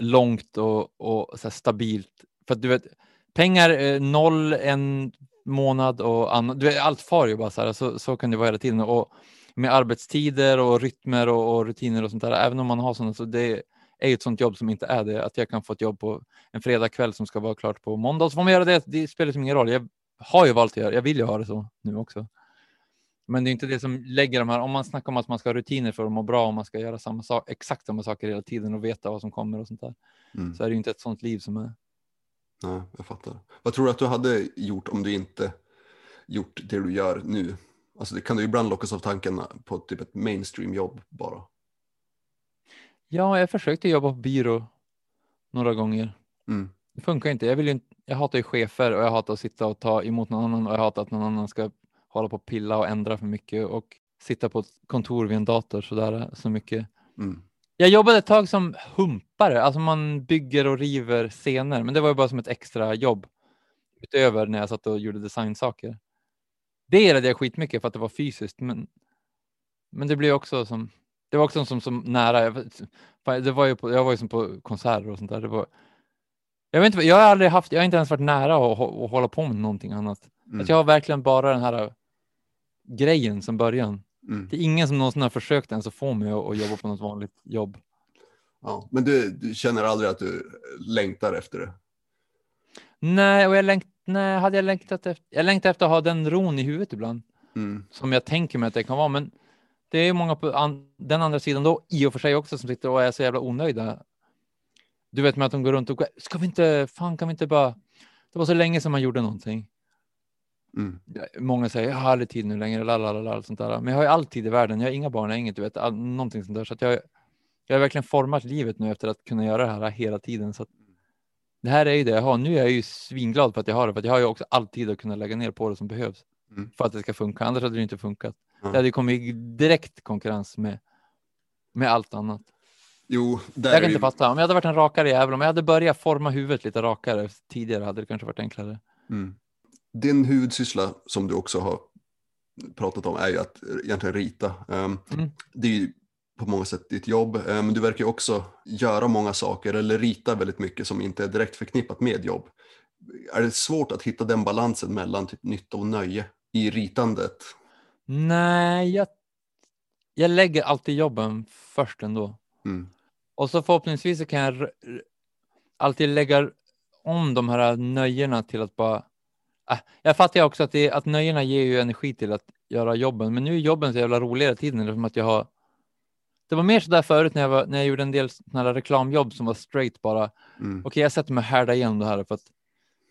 långt och, och så här stabilt. För att du vet, pengar noll en månad och annat. Du vet, allt far ju bara så här. Så, så kan det vara hela tiden. Och med arbetstider och rytmer och, och rutiner och sånt där. Även om man har sådana så det är ju ett sånt jobb som inte är det. Att jag kan få ett jobb på en fredagkväll som ska vara klart på måndag. Så får man göra det. Det spelar liksom ingen roll. Jag har ju valt att göra Jag vill ju ha det så nu också. Men det är inte det som lägger de här. Om man snackar om att man ska ha rutiner för att må bra och man ska göra samma sak, exakt samma saker hela tiden och veta vad som kommer och sånt där. Mm. Så är det ju inte ett sånt liv som är. Nej, jag fattar. Vad tror du att du hade gjort om du inte gjort det du gör nu? Alltså det kan du ibland lockas av tanken på typ ett mainstream-jobb bara. Ja, jag försökte jobba på byrå några gånger. Mm. Det funkar inte. Jag, vill inte. jag hatar ju chefer och jag hatar att sitta och ta emot någon annan och jag hatar att någon annan ska hålla på och pilla och ändra för mycket och sitta på ett kontor vid en dator så där så mycket. Mm. Jag jobbade ett tag som humpare, alltså man bygger och river scener, men det var ju bara som ett extra jobb utöver när jag satt och gjorde designsaker. Det gillade jag skitmycket för att det var fysiskt, men, men det blev också som, det var också som, som nära, jag- det var ju på, jag var ju som på konserter och sånt där. Det var, jag vet inte, jag har aldrig haft, jag har inte ens varit nära att, att hålla på med någonting annat. Mm. Att jag har verkligen bara den här grejen som början. Mm. Det är ingen som någonsin har försökt ens att få mig att, att jobba på något vanligt jobb. Ja. Men du, du känner aldrig att du längtar efter det? Nej, och jag längt, nej, hade jag längtat efter, jag längtar efter att ha den ron i huvudet ibland, Mm. som jag tänker mig att det kan vara, men det är många på an, den andra sidan då, i och för sig också, som sitter och är så jävla onöjda. Du vet med att de går runt och ska vi inte, fan kan vi inte bara, det var så länge sedan man gjorde någonting. Mm. Många säger jag har aldrig tid nu längre, lalalala, sånt där. Men jag har ju all tid i världen. Jag har inga barn, jag har inget, du vet, all, någonting sånt där. Så att jag, jag har verkligen format livet nu efter att kunna göra det här hela tiden. Så att det här är ju det jag har. Nu är jag ju svinglad för att jag har det, för att jag har ju också all tid att kunna lägga ner på det som behövs Mm. för att det ska funka. Annars hade det inte funkat. Ja. Det hade kommit direkt konkurrens med, med allt annat. Jo, där Jag kan inte fatta. Om jag hade varit en rakare jävel, om jag hade börjat forma huvudet lite rakare tidigare hade det kanske varit enklare. Mm. Din huvudsyssla som du också har pratat om är ju att egentligen rita. Um, Mm. Det är ju på många sätt ditt jobb, eh, men du verkar också göra många saker eller rita väldigt mycket som inte är direkt förknippat med jobb. Är det svårt att hitta den balansen mellan typ nytta och nöje i ritandet? Nej, jag, jag lägger alltid jobben först ändå. Mm. Och så förhoppningsvis så kan jag alltid lägga om de här nöjena till att bara... Äh, jag fattar ju också att, det, att nöjena ger ju energi till att göra jobben, men nu är jobben så jävla roliga hela tiden. Som att jag har... Det var mer så där förut när jag, var, när jag gjorde en del här reklamjobb som var straight bara. Mm. Okej, jag sätter mig och härdar igenom det här för att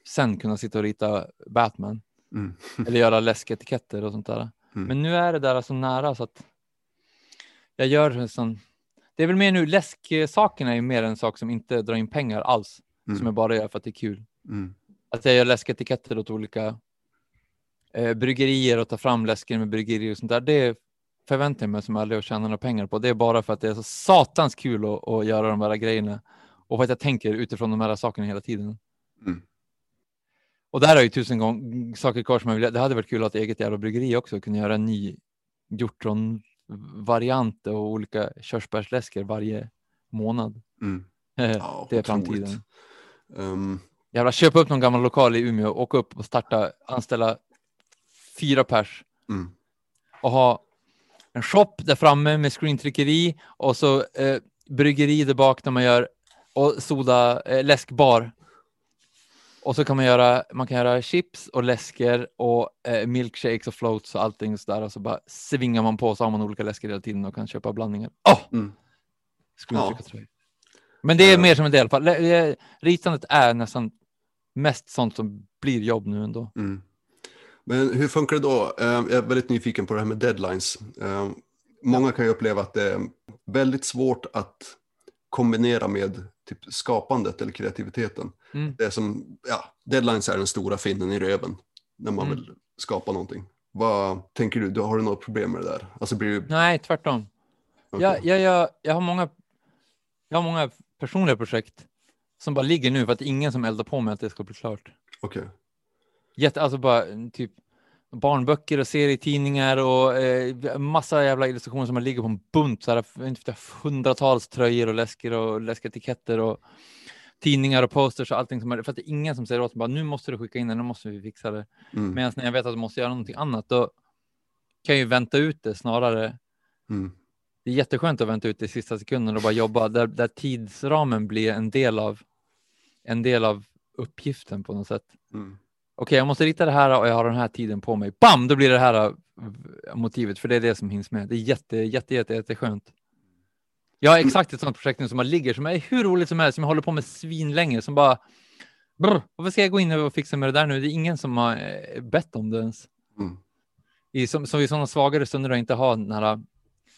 sen kunna sitta och rita Batman Mm. eller göra läsketiketter och sånt där. Mm. Men nu är det där så nära så att jag gör en sån. Det är väl mer nu läsksakerna är ju mer en sak som inte drar in pengar alls, Mm. som jag bara gör för att det är kul. Mm. Att jag gör läsketiketter åt olika eh, bryggerier och tar fram läsker med bryggerier och sånt där. Det förväntar jag mig som aldrig att tjäna några pengar på. Det är bara för att det är så satans kul att, att göra de här grejerna och för att jag tänker utifrån de här sakerna hela tiden. Mm. Och där har ju tusen gånger saker kvar som jag vill. Det hade varit kul att ha ett eget jävla bryggeri också, kunna göra en ny hjortron-variant och olika körsbärsläsker varje månad. Mm. det är framtiden. Um, Jävla köpa upp någon gammal lokal i Umeå, åka upp och starta, anställa fyra pers mm. och ha en shop där framme med screentryckeri och så eh, bryggeri där bak där man gör och soda, eh, läskbar. Och så kan man göra, man kan göra chips och läsker och eh, milkshakes och floats och allting sådär och så bara svingar man på så har man olika läsker hela tiden och kan köpa blandningar. Åh! Mm. Screentryckartröja. Men det är mer som en del. eh, Ritandet är nästan mest sånt som blir jobb nu ändå. Mm. Men hur funkar det då? Eh, Jag är väldigt nyfiken på det här med deadlines. Eh, Många kan ju uppleva att det är väldigt svårt att kombinera med typ skapandet eller kreativiteten. Mm. Det är som, ja, deadlines är den stora finnen i röven när man Mm. vill skapa någonting. Vad tänker du? du? Har du något problem med det där? Alltså blir du... Nej, tvärtom. okej. Jag, jag, jag, jag, har många, jag har många personliga projekt som bara ligger nu för att ingen som eldar på med att det ska bli klart. Okej. Jätte, alltså bara mm, typ barnböcker och serietidningar och eh, massa jävla illustrationer som man ligger på en bunt, så här, hundratals tröjor och läsker och läsketiketter och tidningar och posters och allting. Som är, för att det är ingen som säger åt mig bara nu måste du skicka in det, nu måste vi fixa det. Mm. Medan när jag vet att jag måste göra någonting annat, då kan jag ju vänta ut det snarare. Mm. Det är jätteskönt att vänta ut det i sista sekunden och bara jobba där, där tidsramen blir en del av en del av uppgiften på något sätt. Mm. Okej, jag måste rita det här och jag har den här tiden på mig. Bam, då blir det här äh, motivet, för det är det som hinns med. Det är jätte, jätte, jätte, jätteskönt. Jag har exakt ett sånt projekt nu som bara ligger, som är hur roligt som helst, som jag håller på med svinlänge, som bara brr, varför ska jag gå in och fixa med det där nu? Det är ingen som har eh, bett om det ens. Mm. I, som, som i sådana svagare stunder då inte har den här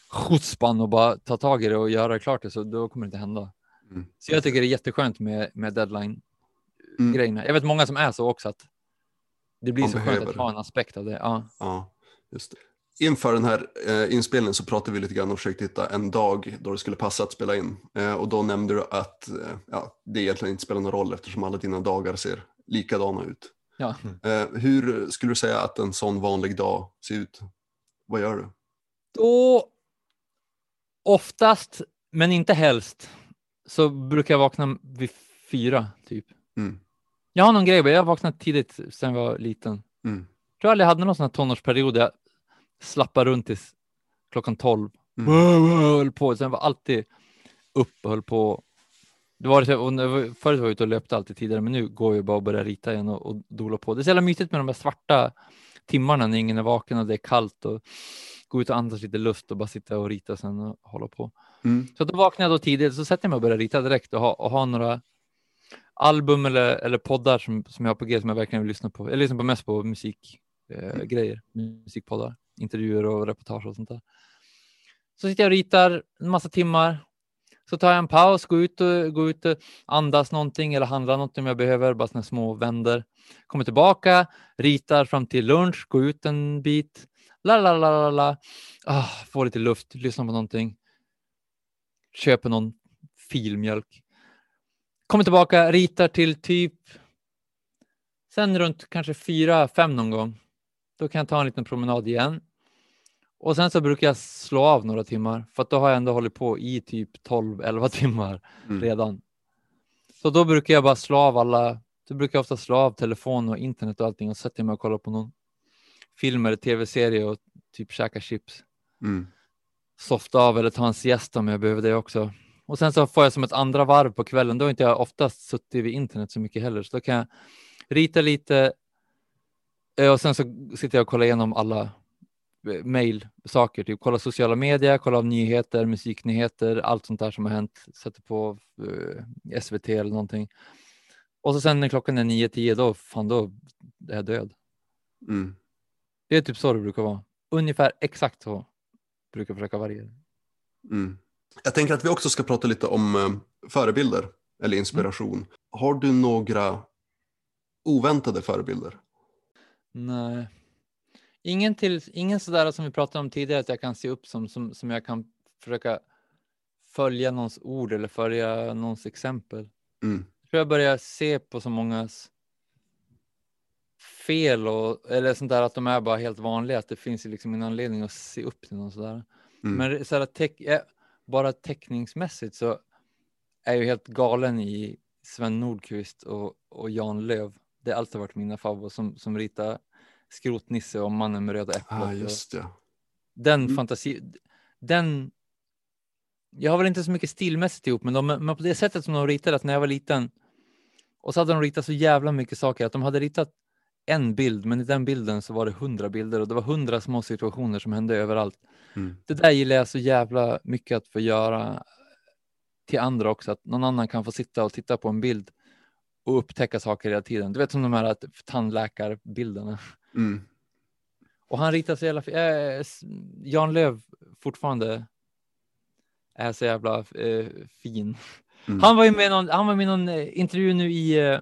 chutzpan och bara ta tag i det och göra klart det, så då kommer det inte hända. Mm. Så jag tycker det är jätteskönt med, med deadline Mm. Jag vet många som är så också att det blir så skönt behöver att det. ha en aspekt av det. Ja. Ja, just det. Inför den här eh, inspelningen så pratade vi lite grann och försökte hitta en dag då det skulle passa att spela in. Eh, och då nämnde du att eh, ja, det egentligen inte spelar någon roll eftersom alla dina dagar ser likadana ut. Ja. Eh, hur skulle du säga att en sån vanlig dag ser ut? Vad gör du? Då oftast, men inte helst, så brukar jag vakna vid fyra typ. Mm. Jag har någon grej, jag har vaknat tidigt sedan jag var liten. Mm. Jag tror aldrig jag hade någon sån här tonårsperiod där jag slappade runt tills klockan tolv. Mm. Höll på, sen var alltid upp och höll på. Det var och förut var jag ute och löpte alltid tidigare, men nu går jag bara och börjar rita igen och, och dola på. Det är så jävla mysigt med de här svarta timmarna när ingen är vaken och det är kallt och gå ut och andas lite luft och bara sitta och rita sen och hålla på. Mm. Så då vaknar jag då tidigt, så sätter jag mig och börjar rita direkt och ha, och ha några album eller, eller poddar som, som jag har på G som jag verkligen vill lyssna på. Jag lyssnar på mest på musikgrejer, eh, grejer, musikpoddar, intervjuer och reportage och sånt där. Så sitter jag och ritar en massa timmar. Så tar jag en paus, går ut och, går ut och andas någonting eller handlar någonting om jag behöver, bara såna små vänder. Kommer tillbaka, ritar fram till lunch, går ut en bit. La, la, la, la, la. Ah, får lite luft, lyssnar på någonting. Köper någon filmjölk. Kommer tillbaka, ritar till typ sen runt kanske fyra, fem någon gång. Då kan jag ta en liten promenad igen. Och sen så brukar jag slå av några timmar för att då har jag ändå hållit på i typ 12-11 timmar Mm. redan. Så då brukar jag bara slå av alla, då brukar jag ofta slå av telefon och internet och allting och sätter mig och kollar på någon film eller tv-serie och typ käka chips. Mm. Softa av eller ta en siesta om jag behöver det också. Och sen så får jag som ett andra varv på kvällen. Då har inte jag oftast suttit vid internet så mycket heller, så då kan jag rita lite eh, och sen så sitter jag och kollar igenom alla eh, mail-saker, typ kolla sociala medier, kolla av nyheter, musiknyheter, allt sånt där som har hänt, sätter på eh, SVT eller någonting. Och så sen när klockan är 9-10, då fan då är jag död. Mm. Det är typ så det brukar vara. Ungefär exakt så brukar jag försöka variera. Mm. Jag tänker att vi också ska prata lite om eh, förebilder eller inspiration. Har du några oväntade förebilder? Nej. Ingen, till, ingen sådär som vi pratade om tidigare att jag kan se upp som, som, som jag kan försöka följa någons ord eller följa någons exempel. Mm. Jag tror jag börjar se på så mångas fel och eller sånt där att de är bara helt vanliga, att det finns liksom en anledning att se upp till någon sådär. Mm. Men så här, teck, eh, bara teckningsmässigt så är jag ju helt galen i Sven Nordqvist och, och Jan Löv. Det har alltid varit mina favoriter som, som ritar Skrotnisse och Mannen med röda äpplet. Ah, just det. Den Mm. fantasi, den. Jag har väl inte så mycket stilmässigt ihop, men, de, men på det sättet som de ritade, att när jag var liten och så hade de ritat så jävla mycket saker, att de hade ritat en bild, men i den bilden så var det hundra bilder och det var hundra små situationer som hände överallt. Mm. Det där gillar jag så jävla mycket att få göra till andra också, att någon annan kan få sitta och titta på en bild och upptäcka saker hela tiden. Du vet som de här tandläkarbilderna. Mm. Och han ritar så jävla s- Jan Löv fortfarande är så jävla eh, fin. Mm. Han var ju med i någon, han var med i någon eh, intervju nu i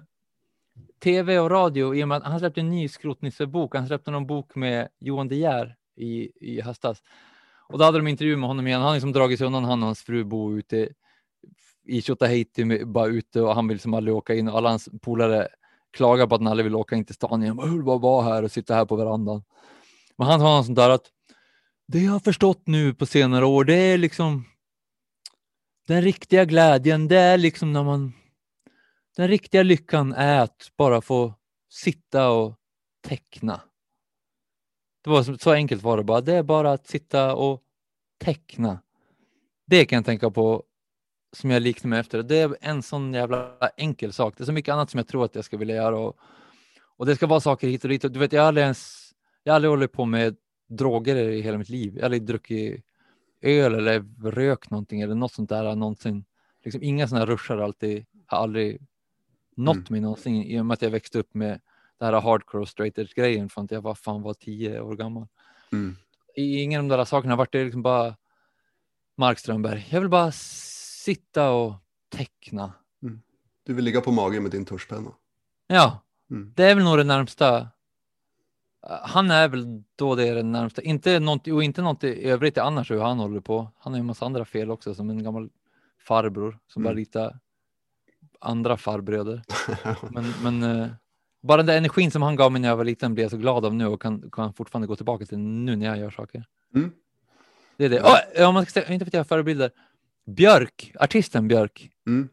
tv och radio i och med att han släppte en ny Skrotnisse-bok. Han släppte någon bok med Johan De Geer i, i höstas. Och då hade de intervju med honom igen. Han har liksom dragit sig undan, han och hans fru bor ute i Tjotahejti, bara ute och han vill som aldrig åka in och alla hans polare klagar på att han aldrig vill åka in till stan igen. Jag vill bara vara här och sitta här på verandan. Men han har något sånt där att det jag har förstått nu på senare år, det är liksom den riktiga glädjen, det är liksom när man den riktiga lyckan är att bara få sitta och teckna. Det var så, enkelt var det bara. Det är bara att sitta och teckna. Det kan jag tänka på som jag liknar mig efter. Det är en sån jävla enkel sak. Det är så mycket annat som jag tror att jag ska vilja göra och, och det ska vara saker hit och dit. Du vet, jag har aldrig ens, jag har aldrig hållit på med droger i hela mitt liv. Jag har aldrig druckit öl eller rökt någonting eller något sånt där någonsin. Liksom inga sådana rushar alltid, har aldrig nått Mm. mig någonsin i och med att jag växte upp med det här hardcore straight edge grejen från att jag var fan var tio år gammal. Mm. Ingen av de där sakerna vart det liksom bara Mark Strömberg. Jag vill bara sitta och teckna. Du vill ligga på magen med din tuschpenna. Ja, Mm. det är väl nog det närmsta. Han är väl då det är det närmsta, inte något, och inte något i övrigt annars hur han håller på. Han har ju en massa andra fel också som en gammal farbror som bara Mm. ritar andra farbröder. Men, men uh, bara den där energin som han gav mig när jag var liten blir jag så glad av nu och kan, kan fortfarande gå tillbaka till nu när jag gör saker. Mm. Det är det. Oh, om man ska säga, inte för att jag har förebilder. Björk, artisten Björk, Mm.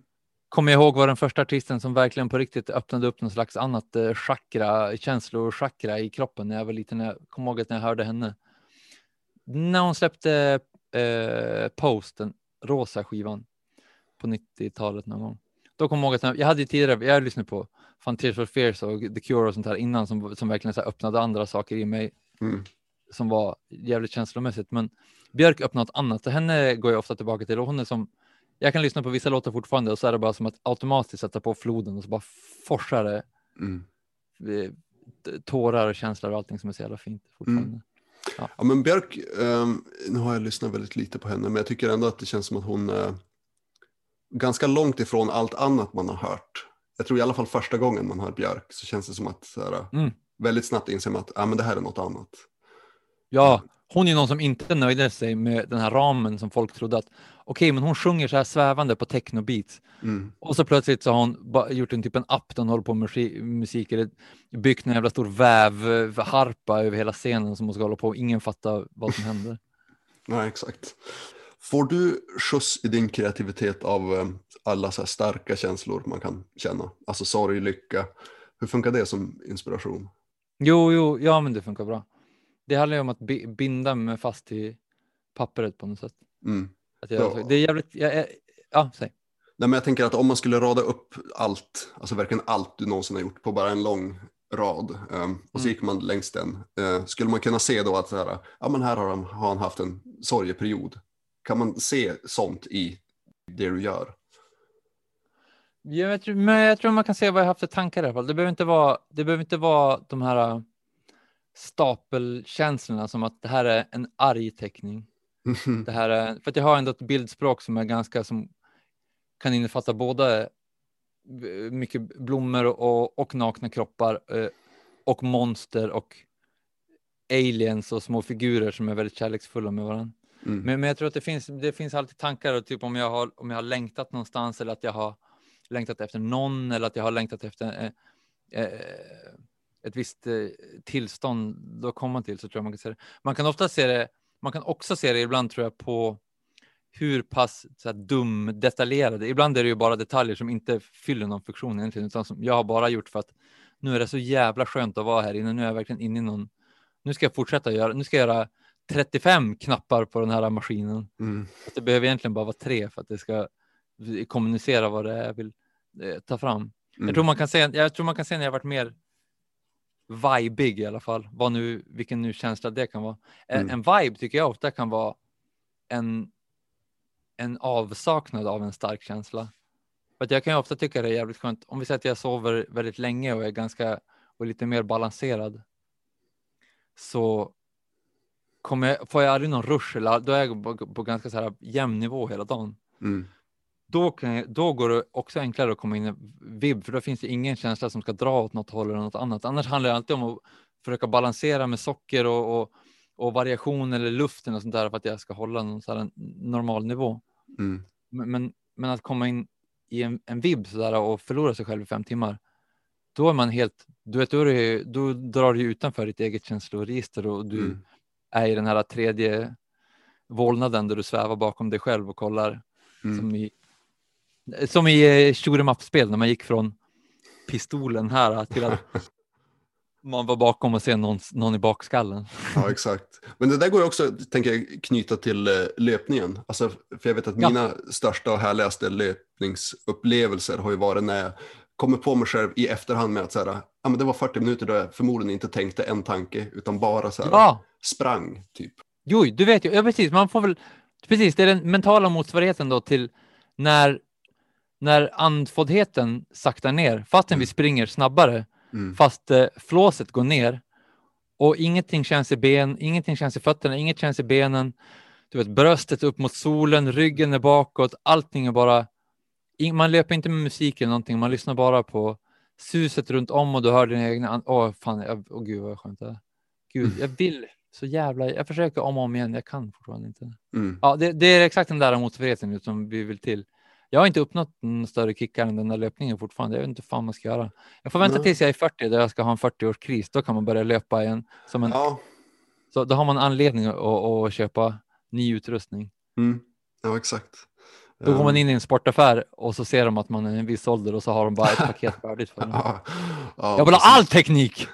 kommer jag ihåg var den första artisten som verkligen på riktigt öppnade upp någon slags annat eh, chakra, känslochakra i kroppen när jag var liten. Jag kommer ihåg att när jag hörde henne. När hon släppte eh, Post, den rosa skivan på 90-talet någon gång. Då kommer jag ihåg att jag, hade ju tidigare, jag lyssnade på Fan Tears for Fears och The Cure och sånt här innan som, som verkligen så öppnade andra saker i mig Mm. som var jävligt känslomässigt. Men Björk öppnade något annat och henne går jag ofta tillbaka till och hon är som jag kan lyssna på vissa låtar fortfarande och så är det bara som att automatiskt sätta på floden och så bara forsar det Mm. eh, tårar och känslor och allting som är så jävla fint fortfarande. Ja, men Björk, ehm, nu har jag lyssnat väldigt lite på henne, men jag tycker ändå att det känns som att hon är ganska långt ifrån allt annat man har hört. Jag tror i alla fall första gången man hör Björk så känns det som att så här, Mm. väldigt snabbt inser man att ah, men det här är något annat. Ja, hon är någon som inte nöjde sig med den här ramen som folk trodde att okej, men hon sjunger så här svävande på technobeats Mm. och så plötsligt så har hon gjort en typ en app där hon håller på med musik, musik eller byggt en jävla stor vävharpa över hela scenen som hon ska hålla på och ingen fattar vad som händer. Nej, exakt. Får du skjuts i din kreativitet av eh, alla så starka känslor man kan känna? Alltså sorg, lycka. Hur funkar det som inspiration? Jo, jo, ja, men det funkar bra. Det handlar ju om att bi- binda mig fast till pappret på något sätt. Mm. Att jag, Ja. Det är jävligt, jag, ja, säg. Nej, men jag tänker att om man skulle rada upp allt, alltså verkligen allt du någonsin har gjort på bara en lång rad ehm, och så Mm. gick man längs den, eh, skulle man kunna se då att så här, ja, men här har han, har han haft en sorgeperiod. Kan man se sånt i det du gör? Jag, tror, men jag tror man kan se vad jag haft för tankar i alla fall. Det behöver inte vara, det behöver inte vara de här äh, stapelkänslorna som att det här är en arg teckning. Det här är, för att jag har ändå ett bildspråk som är ganska som kan innefatta både eh, mycket blommor och, och nakna kroppar eh, och monster och aliens och små figurer som är väldigt kärleksfulla med varandra. Mm. Men, men jag tror att det finns, det finns alltid tankar, typ om jag, har, om jag har längtat någonstans eller att jag har längtat efter någon eller att jag har längtat efter eh, eh, ett visst eh, tillstånd då kommer man till så tror jag man kan se det. Man kan ofta se det, man kan också se det ibland tror jag på hur pass så här, dum detaljerade, ibland är det ju bara detaljer som inte fyller någon funktion egentligen, utan som jag har bara gjort för att nu är det så jävla skönt att vara här inne, nu är jag verkligen inne i någon, nu ska jag fortsätta göra, nu ska jag göra 35 knappar på den här maskinen. Mm. Det behöver egentligen bara vara tre för att det ska kommunicera vad det är jag vill eh, ta fram. Mm. Jag, tror man kan se, jag tror man kan se när jag varit mer vibig i alla fall, vad nu, vilken nu känsla det kan vara. En, Mm. en vibe tycker jag ofta kan vara en, en avsaknad av en stark känsla. För jag kan ju ofta tycka det är jävligt skönt, om vi säger att jag sover väldigt länge och är ganska, och lite mer balanserad, så kommer får jag aldrig någon rush, eller då är jag på, på ganska så här jämn nivå hela dagen Mm. då, kan jag, då går det också enklare att komma in i vibb, för då finns det ingen känsla som ska dra åt något håll eller något annat. Annars handlar det alltid om att försöka balansera med socker och, och, och variation eller luften och sånt där för att jag ska hålla någon så här normal nivå. Mm. Men, men, men att komma in i en, en vibb så där och förlora sig själv i fem timmar, då är man helt, du vet, då, är det, då drar du utanför ditt eget känsloregister och du Mm. Är i den här tredje vålnaden där du svävar bakom dig själv och kollar Mm. som i, som i eh, up-spel när man gick från pistolen här till att man var bakom och ser någon, någon i bakskallen. Ja, exakt. Men det där går ju också, tänker jag, knyta till eh, löpningen. Alltså, för jag vet att Ja. mina största och härligaste löpningsupplevelser har ju varit när jag kommer på mig själv i efterhand med att så här, ja, men det var 40 minuter då jag förmodligen inte tänkte en tanke, utan bara så här, Ja, sprang, typ. jo, du vet ju, ja, precis, man får väl, precis, det är den mentala motsvarigheten då till när, när andfåddheten saktar ner, fastän vi springer snabbare, Mm. fast eh, flåset går ner och ingenting känns i ben, ingenting känns i fötterna, inget känns i benen. Du vet, bröstet upp mot solen, ryggen är bakåt, allting är bara, man löper inte med musik eller någonting, man lyssnar bara på suset runt om och du hör dina egna, åh fan, jag, åh gud vad skönt det är. Gud, jag vill så jävla, jag försöker om och om igen, jag kan fortfarande inte. Mm. Ja, det, det är exakt den där motsvarigheten som vi vill till. Jag har inte uppnått en större kickar än den där löpningen fortfarande. Jag vet inte fan man ska göra. Jag får vänta Nej. tills jag är 40 där jag ska ha en 40-årskris. Då kan man börja löpa igen. Som en, Ja, så då har man anledning att, att köpa ny utrustning. mm. ja, exakt. Då går man in i en sportaffär och så ser de att man är en viss ålder och så har de bara ett paket färdigt för en. Ja, ja, Jag vill ha all teknik!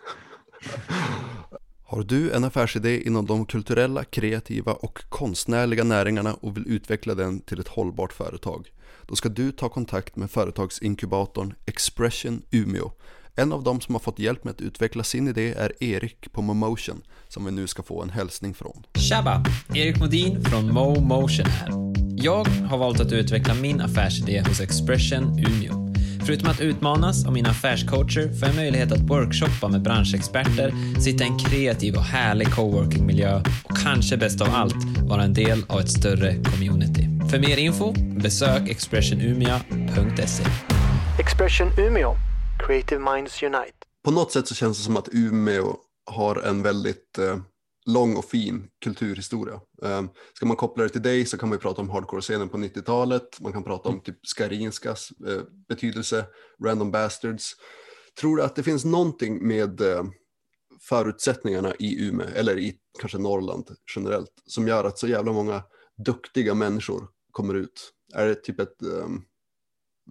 Har du en affärsidé inom de kulturella, kreativa och konstnärliga näringarna och vill utveckla den till ett hållbart företag? Då ska du ta kontakt med företagsinkubatorn Expression Umeå. En av dem som har fått hjälp med att utveckla sin idé är Erik på Momotion som vi nu ska få en hälsning från. Tjaba! Erik Modin från Mo Motion här. Jag har valt att utveckla min affärsidé hos Expression Umeå. Förutom att utmanas av mina affärscoacher får jag möjlighet att workshoppa med branschexperter, sitta i en kreativ och härlig coworkingmiljö och kanske bäst av allt vara en del av ett större community. För mer info, besök expressionumia.se. Expression Umeå. Creative Minds Unite. På något sätt så känns det som att Umeå har en väldigt eh, lång och fin kulturhistoria. Eh, ska man koppla det till dig så kan man prata om hardcore-scenen på 90-talet, man kan prata om typ Skarinskas eh, betydelse, Random Bastards. Tror du att det finns någonting med eh, förutsättningarna i Umeå, eller i kanske Norrland generellt, som gör att så jävla många duktiga människor kommer ut? Är det typ ett eh,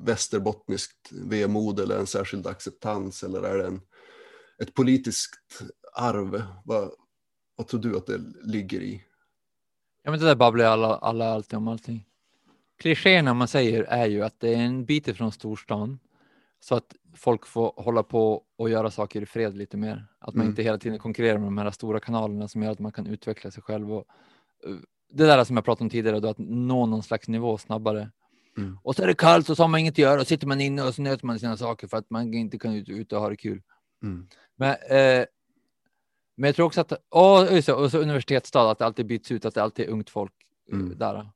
västerbottniskt vemod eller en särskild acceptans eller är det en, ett politiskt arv? Vad, vad tror du att det ligger i? Ja, men det där babblar alla, alla alltid om allting. Klichéerna man säger är ju att det är en bit ifrån storstan så att folk får hålla på och göra saker i fred lite mer. Att man Mm. inte hela tiden konkurrerar med de här stora kanalerna som gör att man kan utveckla sig själv. Och, eh, det där som jag pratade om tidigare, då, att nå någon slags nivå snabbare. Mm. Och så är det kallt och så har man inget att göra och sitter man inne och så nöter man sina saker för att man inte kan ut, ut och ha det kul. Mm. Men, eh, men jag tror också att, just det, och så universitetsstad, att det alltid byts ut, att det alltid är ungt folk eh, Mm. där.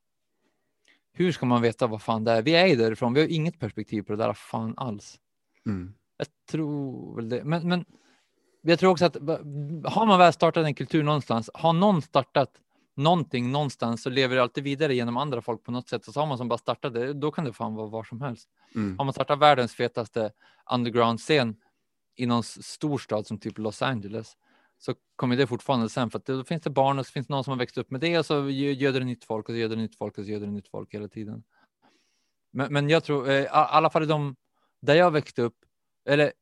Hur ska man veta vad fan det är? Vi är ju därifrån, vi har inget perspektiv på det där fan alls. Mm. Jag tror väl det. Men, men jag tror också att har man väl startat en kultur någonstans, har någon startat någonting någonstans så lever det alltid vidare genom andra folk på något sätt. Och så har man som bara startat det, då kan det fan vara var som helst. Mm. Har man startat världens fetaste underground-scen i någon storstad som typ Los Angeles så kommer det fortfarande sen för att då finns det barn och så finns det någon som har växt upp med det och så göder det nytt folk och så göder det nytt folk och så göder det nytt folk hela tiden. Men, men jag tror, eh, i alla fall i de där jag växte upp, eller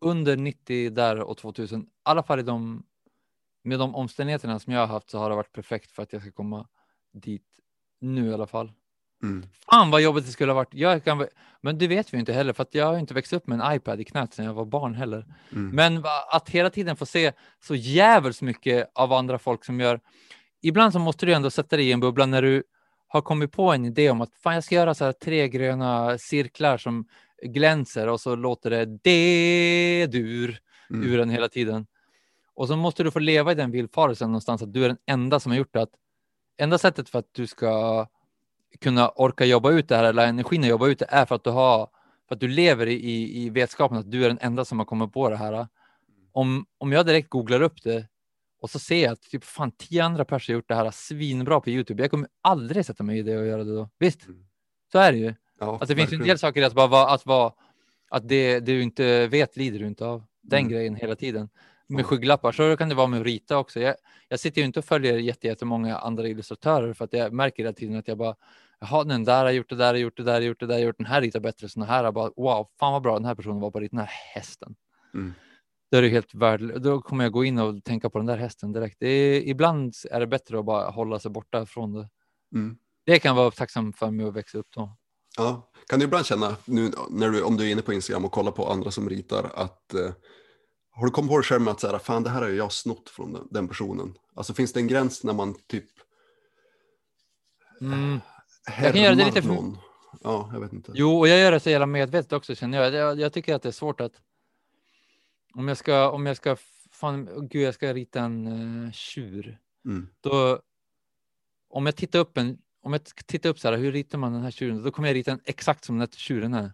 under 90 där och 2000, i alla fall i de med de omständigheterna som jag har haft så har det varit perfekt för att jag ska komma dit nu i alla fall. Mm. Fan vad jobbigt det skulle ha varit. Jag kan, men det vet vi inte heller för att jag har inte växt upp med en iPad i knät sedan jag var barn heller. Mm. Men att hela tiden få se så jävligt mycket av andra folk som gör. Ibland så måste du ändå sätta dig i en bubbla när du har kommit på en idé om att fan jag ska göra så här tre gröna cirklar som glänser och så låter det D-dur Mm. ur den hela tiden. Och så måste du få leva i den villfarelsen någonstans att du är den enda som har gjort det. Att enda sättet för att du ska kunna orka jobba ut det här eller energin att jobba ut det är för att du har för att du lever i, i, vetskapen att du är den enda som har kommit på det här. Om, om jag direkt googlar upp det och så ser jag att typ fan tio andra personer gjort det här svinbra på Youtube. Jag kommer aldrig sätta mig i det och göra det då. Visst, Mm. så är det ju. Ja, Att det finns ju en verkligen. del saker i att bara vara, att vara, att det du inte vet lider du inte av. Den Mm. grejen hela tiden. Med skygglappar, så kan det vara med att rita också. Jag, jag sitter ju inte och följer jätte- jättemånga andra illustratörer för att jag märker hela tiden att jag bara, jaha, den där har gjort det där, har gjort det där, har gjort det där, har gjort den här ritar bättre, så den här bara, wow, fan vad bra den här personen var på att rita den här hästen. Mm. Då är det helt värdelöst. Då kommer jag gå in och tänka på den där hästen direkt. Är, ibland är det bättre att bara hålla sig borta från det. Mm. Det kan vara tacksam för mig att växa upp då. Ja. Kan du ibland känna, nu när du, om du är inne på Instagram och kollar på andra som ritar, att eh, har du kommit på det själv med att säga, fan det här har jag snott från den, den personen? Alltså finns det en gräns när man typ Mm. härmar kan göra det lite någon? Ja, jag vet inte. Jo, och jag gör det så jävla medvetet också känner jag. jag. Jag tycker att det är svårt att om jag ska, om jag ska, fan, gud, jag ska rita en uh, tjur. Mm. Då, om jag tittar upp en, om jag tittar upp så här, hur ritar man den här tjuren? Då kommer jag rita den exakt som den här tjuren är.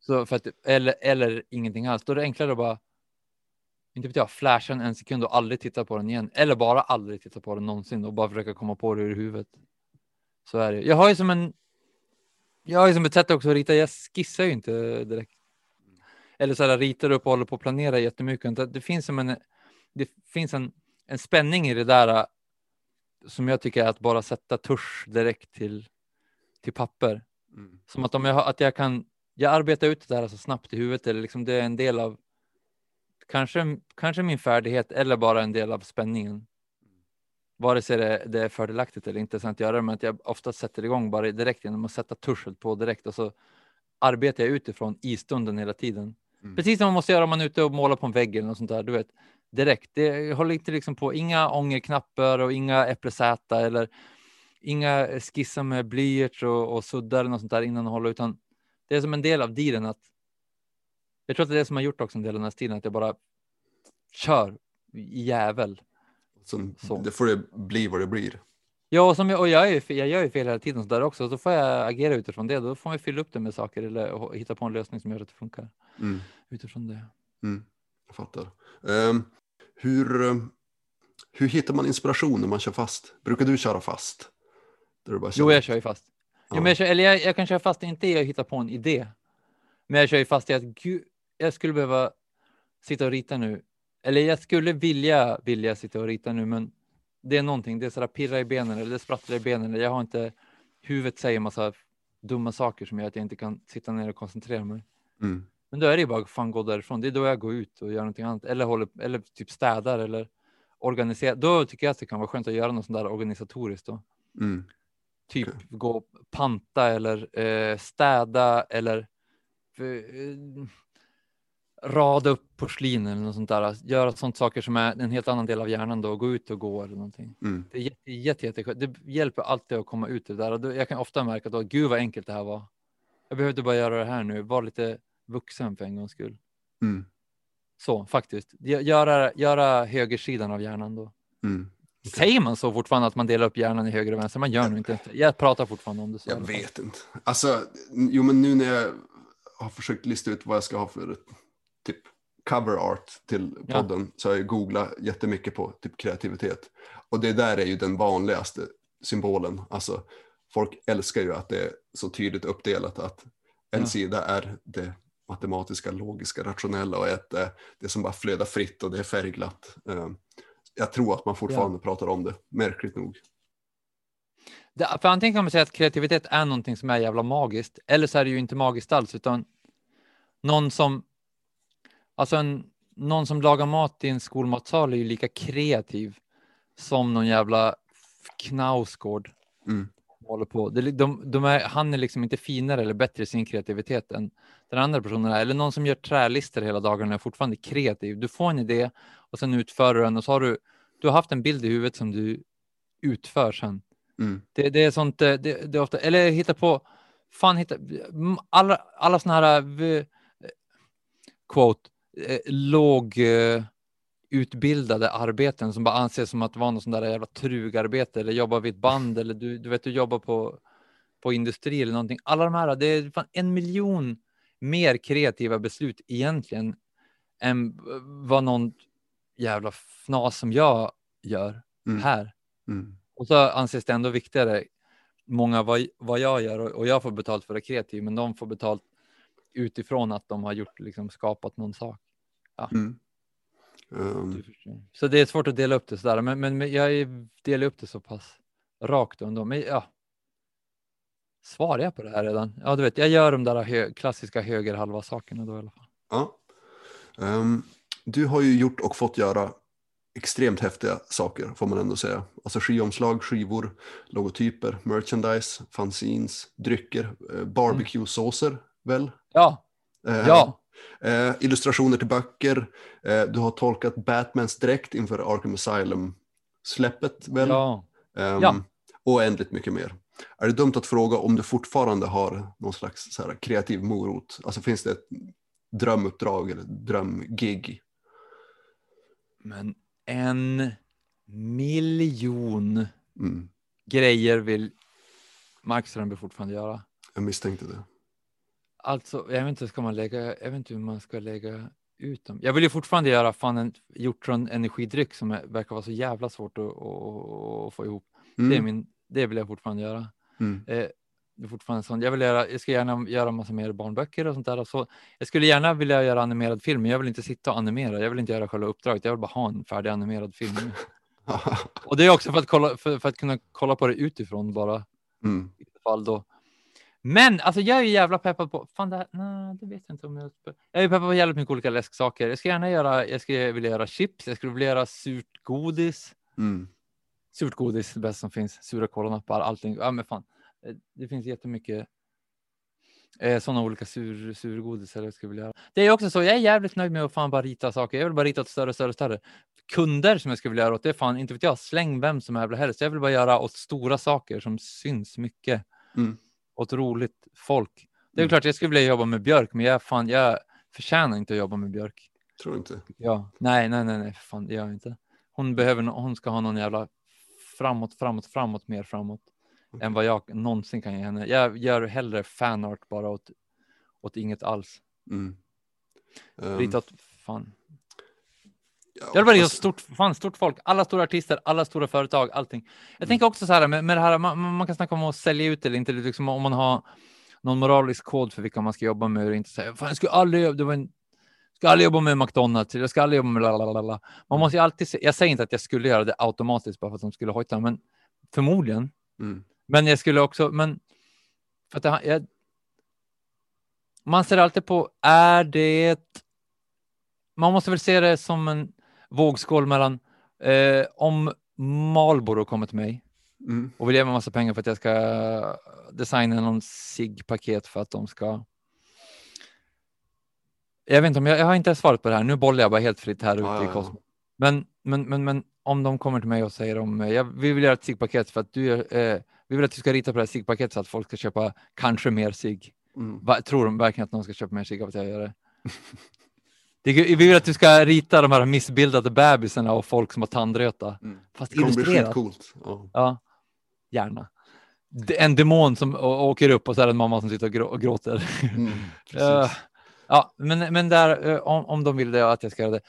Så för att, eller, eller ingenting alls. Då är det enklare att bara, inte vet jag, flasha en sekund och aldrig titta på den igen. Eller bara aldrig titta på den någonsin och bara försöka komma på det ur huvudet. Så är det. Jag har ju som en, jag har ju som ett sätt också att rita. Jag skissar ju inte direkt. Eller så här ritar upp och håller på att planera jättemycket. Det finns som en, det finns en, en spänning i det där äh, som jag tycker är att bara sätta tusch direkt till, till papper. Mm. Som att om jag, att jag kan, jag arbetar ut det där så snabbt i huvudet eller liksom det är en del av kanske, kanske min färdighet eller bara en del av spänningen. Vare sig det, det är fördelaktigt eller inte att göra det, men att jag ofta sätter igång bara direkt genom att sätta tuschet på direkt och så arbetar jag utifrån i stunden hela tiden. Mm. Precis som man måste göra om man är ute och målar på en vägg eller något sånt där, du vet. Direkt. Det håller inte liksom på, inga ångerknappar och inga äppelsäta eller inga skissar med blyerts och, och suddar eller något sånt där innan och hålla, utan det är som en del av dealen att jag tror att det är det som har gjort också en del av den här stilen, att jag bara kör jävel. Som, Så. det får det bli vad det blir. Ja, och, som jag, och jag, är jag gör ju fel hela tiden så där också, så får jag agera utifrån det. Då får man fylla upp det med saker eller hitta på en lösning som gör att det funkar Mm. utifrån det. Mm. Jag fattar. Ehm, hur, eh, hur hittar man inspiration när man kör fast? Brukar du köra fast? Där bara Jo, känner jag kör ju fast. Ja. Jo, men jag, kör, eller jag, jag kan köra fast inte i att hitta på en idé, men jag kör ju fast i att gud, jag skulle behöva sitta och rita nu. Eller jag skulle vilja vilja sitta och rita nu, men det är någonting. Det är sådär pirra i benen eller det sprattlar i benen. Eller jag har inte huvudet säger massa dumma saker som gör att jag inte kan sitta ner och koncentrera mig. Mm. Men då är det ju bara fan gå därifrån. Det är då jag går ut och gör någonting annat eller håller eller typ städar eller organiserar. Då tycker jag att det kan vara skönt att göra något sånt där organisatoriskt då. Mm. Typ gå och panta eller eh, städa eller eh, rada upp porslin eller något sånt där. Göra sånt saker som är en helt annan del av hjärnan då. Gå ut och gå eller någonting. Mm. Det är jätte, jätte, jätte, det hjälper alltid att komma ut ur det där. Och då, jag kan ofta märka att gud vad enkelt det här var. Jag behövde bara göra det här nu. Var lite vuxen för en gångs skull. Mm. Så faktiskt. Gö- Göra, göra högersidan av hjärnan då. Mm. Säger man så fortfarande att man delar upp hjärnan i höger och vänster? Man gör nog inte ens. Jag pratar fortfarande om det så. Jag vet inte. Alltså, jo men nu när jag har försökt lista ut vad jag ska ha för typ cover art till Ja. podden så har jag googlat jättemycket på typ kreativitet. Och det där är ju den vanligaste symbolen. Alltså, folk älskar ju att det är så tydligt uppdelat att en Ja. sida är det matematiska, logiska, rationella och ett är det som bara flödar fritt och det är färgglatt. Eh, Jag tror att man fortfarande pratar om det, märkligt nog. Det, för antingen kan man säga att kreativitet är någonting som är jävla magiskt, eller så är det ju inte magiskt alls, utan någon som, alltså en, någon som lagar mat i en skolmatsal är ju lika kreativ som någon jävla knausgård. Mm. Håller på. Det, de, de är, han är liksom inte finare eller bättre i sin kreativitet än den andra personen är. Eller någon som gör trälister hela dagarna är fortfarande kreativ. Du får en idé och sen utför du den och så har du, du har haft en bild i huvudet som du utför sen. Mm. Det, det är sånt, eh, det, det är ofta, eller hitta på, fan hitta, alla, alla såna här, eh, quote, eh, låg eh, arbeten som bara anses som att vara något sånt där jävla trugarbete eller jobba vid ett band eller du, du vet, du jobbar på, på industri eller någonting. Alla de här, det är en miljon mer kreativa beslut egentligen än vad någon jävla fnas som jag gör Mm. här. Mm. Och så anses det ändå viktigare, många vad, vad jag gör och, och jag får betalt för att vara kreativ, men de får betalt utifrån att de har gjort, liksom skapat någon sak. Mm. Ehm, Du förstår. Så det är svårt att dela upp det sådär, men, men, jag är- delar upp det så pass rakt ändå. Men ja, svarar jag på det här redan? Ja, du vet, jag gör de där hö klassiska högerhalva sakerna då i alla fall. ja. Ehm, du har ju gjort och fått göra extremt häftiga saker får man ändå säga. Alltså skivomslag, skivor, logotyper, merchandise, fanzines, drycker, eh, barbecue-såser väl? Ja, Eh, ja, Eh, illustrationer till böcker. Eh, du har tolkat Batmans dräkt inför Arkham Asylum-släppet väl? ja. Ehm, ja. Och oändligt mycket mer. Är det dumt att fråga om du fortfarande har någon slags så här kreativ morot? Alltså finns det ett drömuppdrag eller drömgig? Men en miljon Mm, grejer vill Mark Strömberg fortfarande göra. jag misstänkte det. Alltså, jag vet inte, ska man lägga, jag vet inte hur man ska lägga ut dem. Jag vill ju fortfarande göra fan en hjortron energidryck som är, verkar vara så jävla svårt att, att, att få ihop. Mm, Det, är min, det vill jag fortfarande göra. mm, Eh, det är fortfarande sånt. Jag, vill göra, jag ska gärna göra massa mer barnböcker och sånt där. Och så, jag skulle gärna vilja göra animerad film, men jag vill inte sitta och animera. Jag vill inte göra själva uppdraget. Jag vill bara ha en färdig animerad film. och det är också för att, kolla, för, för att kunna kolla på det utifrån bara. mm, I fall då. Men alltså jag är ju jävla peppad på, fan det här, nej, det vet jag inte om jag, jag är peppad på jävligt mycket olika läsksaker. Jag ska gärna göra, jag skulle vilja göra chips, jag skulle vilja göra surt godis. mm, Surt godis, det bästa som finns. Sura kolanappar, allting. Ja, men fan. Eh, Det finns jättemycket eh, sådana olika sur, surgodisar jag skulle vilja göra. Det är också så, jag är jävligt nöjd med att fan bara rita saker. Jag vill bara rita åt större, större, större. Kunder som jag skulle vilja göra åt, det är fan inte vet jag, släng vem som helst helst. Jag vill bara göra åt stora saker som syns mycket. Mm. Åt roligt folk. Det är Mm. klart jag skulle vilja jobba med björk, men jag, fan, jag förtjänar inte att jobba med björk. tror du inte. Ja, nej, nej, nej, nej, för fan, det gör jag inte. Hon behöver, hon ska ha någon jävla framåt, framåt, framåt, mer framåt än vad jag någonsin kan ge henne. Jag gör hellre fanart bara åt, åt inget alls. Mm. Ehm, Rita åt, fan. Ja, bara rita åt alltså- stort, fan, stort folk, alla stora artister, alla stora företag, allting. Jag Mm. tänker också så här med, med det här, man, man kan snacka om att sälja ut eller inte, liksom om man har någon moralisk kod för vilka man ska jobba med och inte säga, fan jag skulle aldrig, det var en, ska aldrig jobba med McDonalds, jag ska aldrig jobba med lalalala. Mm. Man måste ju alltid, jag säger inte att jag skulle göra det automatiskt bara för att de skulle hojta, men förmodligen. Mm. Men jag skulle också, men för att det, jag, man ser alltid på, är det, man måste väl se det som en vågskål mellan, eh, om Marlboro kommer till mig Mm. och vill ge mig massa pengar för att jag ska designa någon SIG-paket för att de ska jag vet inte om jag, jag har inte svaret på det här. Nu bollar jag bara helt fritt här ute Ja, i kosmos. Men, men, men, men om de kommer till mig och säger om eh, jag, vi vill göra ett SIG-paket för att du eh, vi vill att du ska rita på det här SIG-paketet så att folk ska köpa kanske mer SIG. Mm. Va, tror de verkligen att någon ska köpa mer SIG av att jag gör det? Vi vill att du ska rita de här missbildade bebisarna och folk som har tandröta. Mm. Fast Det illustrerat. skitcoolt. Ja. Ja, gärna. En demon som åker upp och så är det en mamma som sitter och, grå- och gråter. Mm. Eh, ja, men, men där, eh, om, om de vill det, att jag ska göra det.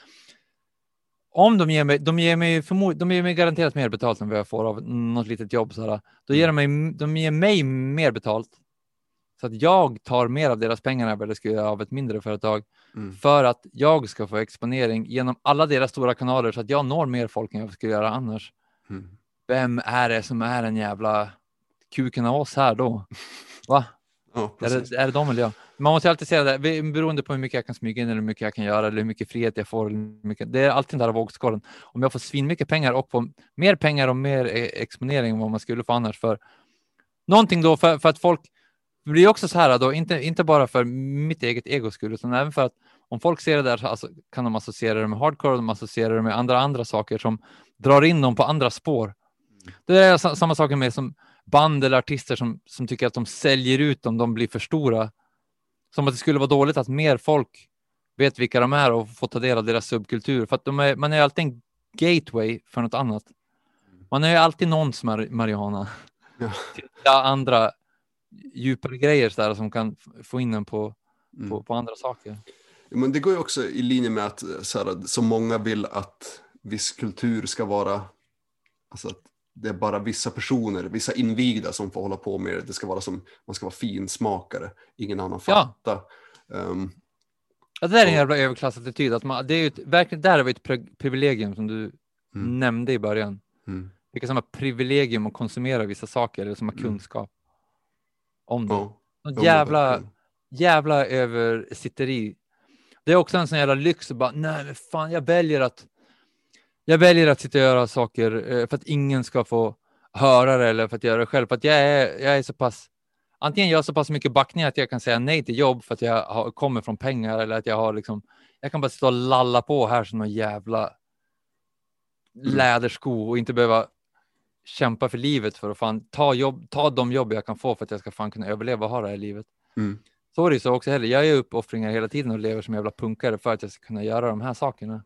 Om de ger mig, de ger mig, de ger mig garanterat mer betalt än vad jag får av något litet jobb. Så här. Då ger de, mig, de ger mig mer betalt. Så att jag tar mer av deras pengar än vad det skulle göra av ett mindre företag. Mm. För att jag ska få exponering genom alla deras stora kanaler så att jag når mer folk än jag skulle göra annars. Mm. Vem är det som är en jävla kuken av oss här då? Va? Ja, Är det, är det de eller jag? Man måste alltid säga det, beroende på hur mycket jag kan smyga in eller hur mycket jag kan göra eller hur mycket frihet jag får. Mycket, det är alltid den där vågskålen. Om jag får svin mycket pengar och får mer pengar och mer e- exponering än vad man skulle få annars för någonting då för, för att folk det blir också så här då, inte, inte bara för mitt eget egos skull, utan även för att om folk ser det där så alltså, kan de associera det med hardcore, de associerar det med andra andra saker som drar in dem på andra spår. Det är sa- samma sak med som band eller artister som, som tycker att de säljer ut om de blir för stora. Som att det skulle vara dåligt att mer folk vet vilka de är och får ta del av deras subkultur. För att de är, man är alltid en gateway för något annat. Man är ju alltid någons mar- marijuana. Ja. Till andra djupare grejer så där, som kan få in en på, Mm. på, på andra saker. Men det går ju också i linje med att så, här, så många vill att viss kultur ska vara, alltså att det är bara vissa personer, vissa invigda som får hålla på med det. Det ska vara som, man ska vara finsmakare, ingen annan Ja. fatta. Ehm, Ja, det där är en jävla överklassattityd. Att man, det är ett, verkligen, där har vi ett pri- privilegium som du Mm. nämnde i början. mm, Vilka som har privilegium att konsumera vissa saker eller som har Mm. kunskap om det. ja, jävla, jävla översitteri. Det är också en sån jävla lyx att bara, nej men fan, jag väljer att jag väljer att sitta och göra saker eh, för att ingen ska få höra det eller för att göra det själv. För att jag är, jag är så pass, antingen jag har så pass mycket backning att jag kan säga nej till jobb för att jag har, kommer från pengar eller att jag har liksom, jag kan bara stå och lalla på här som någon jävla lädersko och inte behöva kämpa för livet för att fan ta, jobb, ta de jobb jag kan få för att jag ska fan kunna överleva och ha det här livet. Mm. Så är det så också heller. Jag gör uppoffringar hela tiden och lever som jävla punkare för att jag ska kunna göra de här sakerna.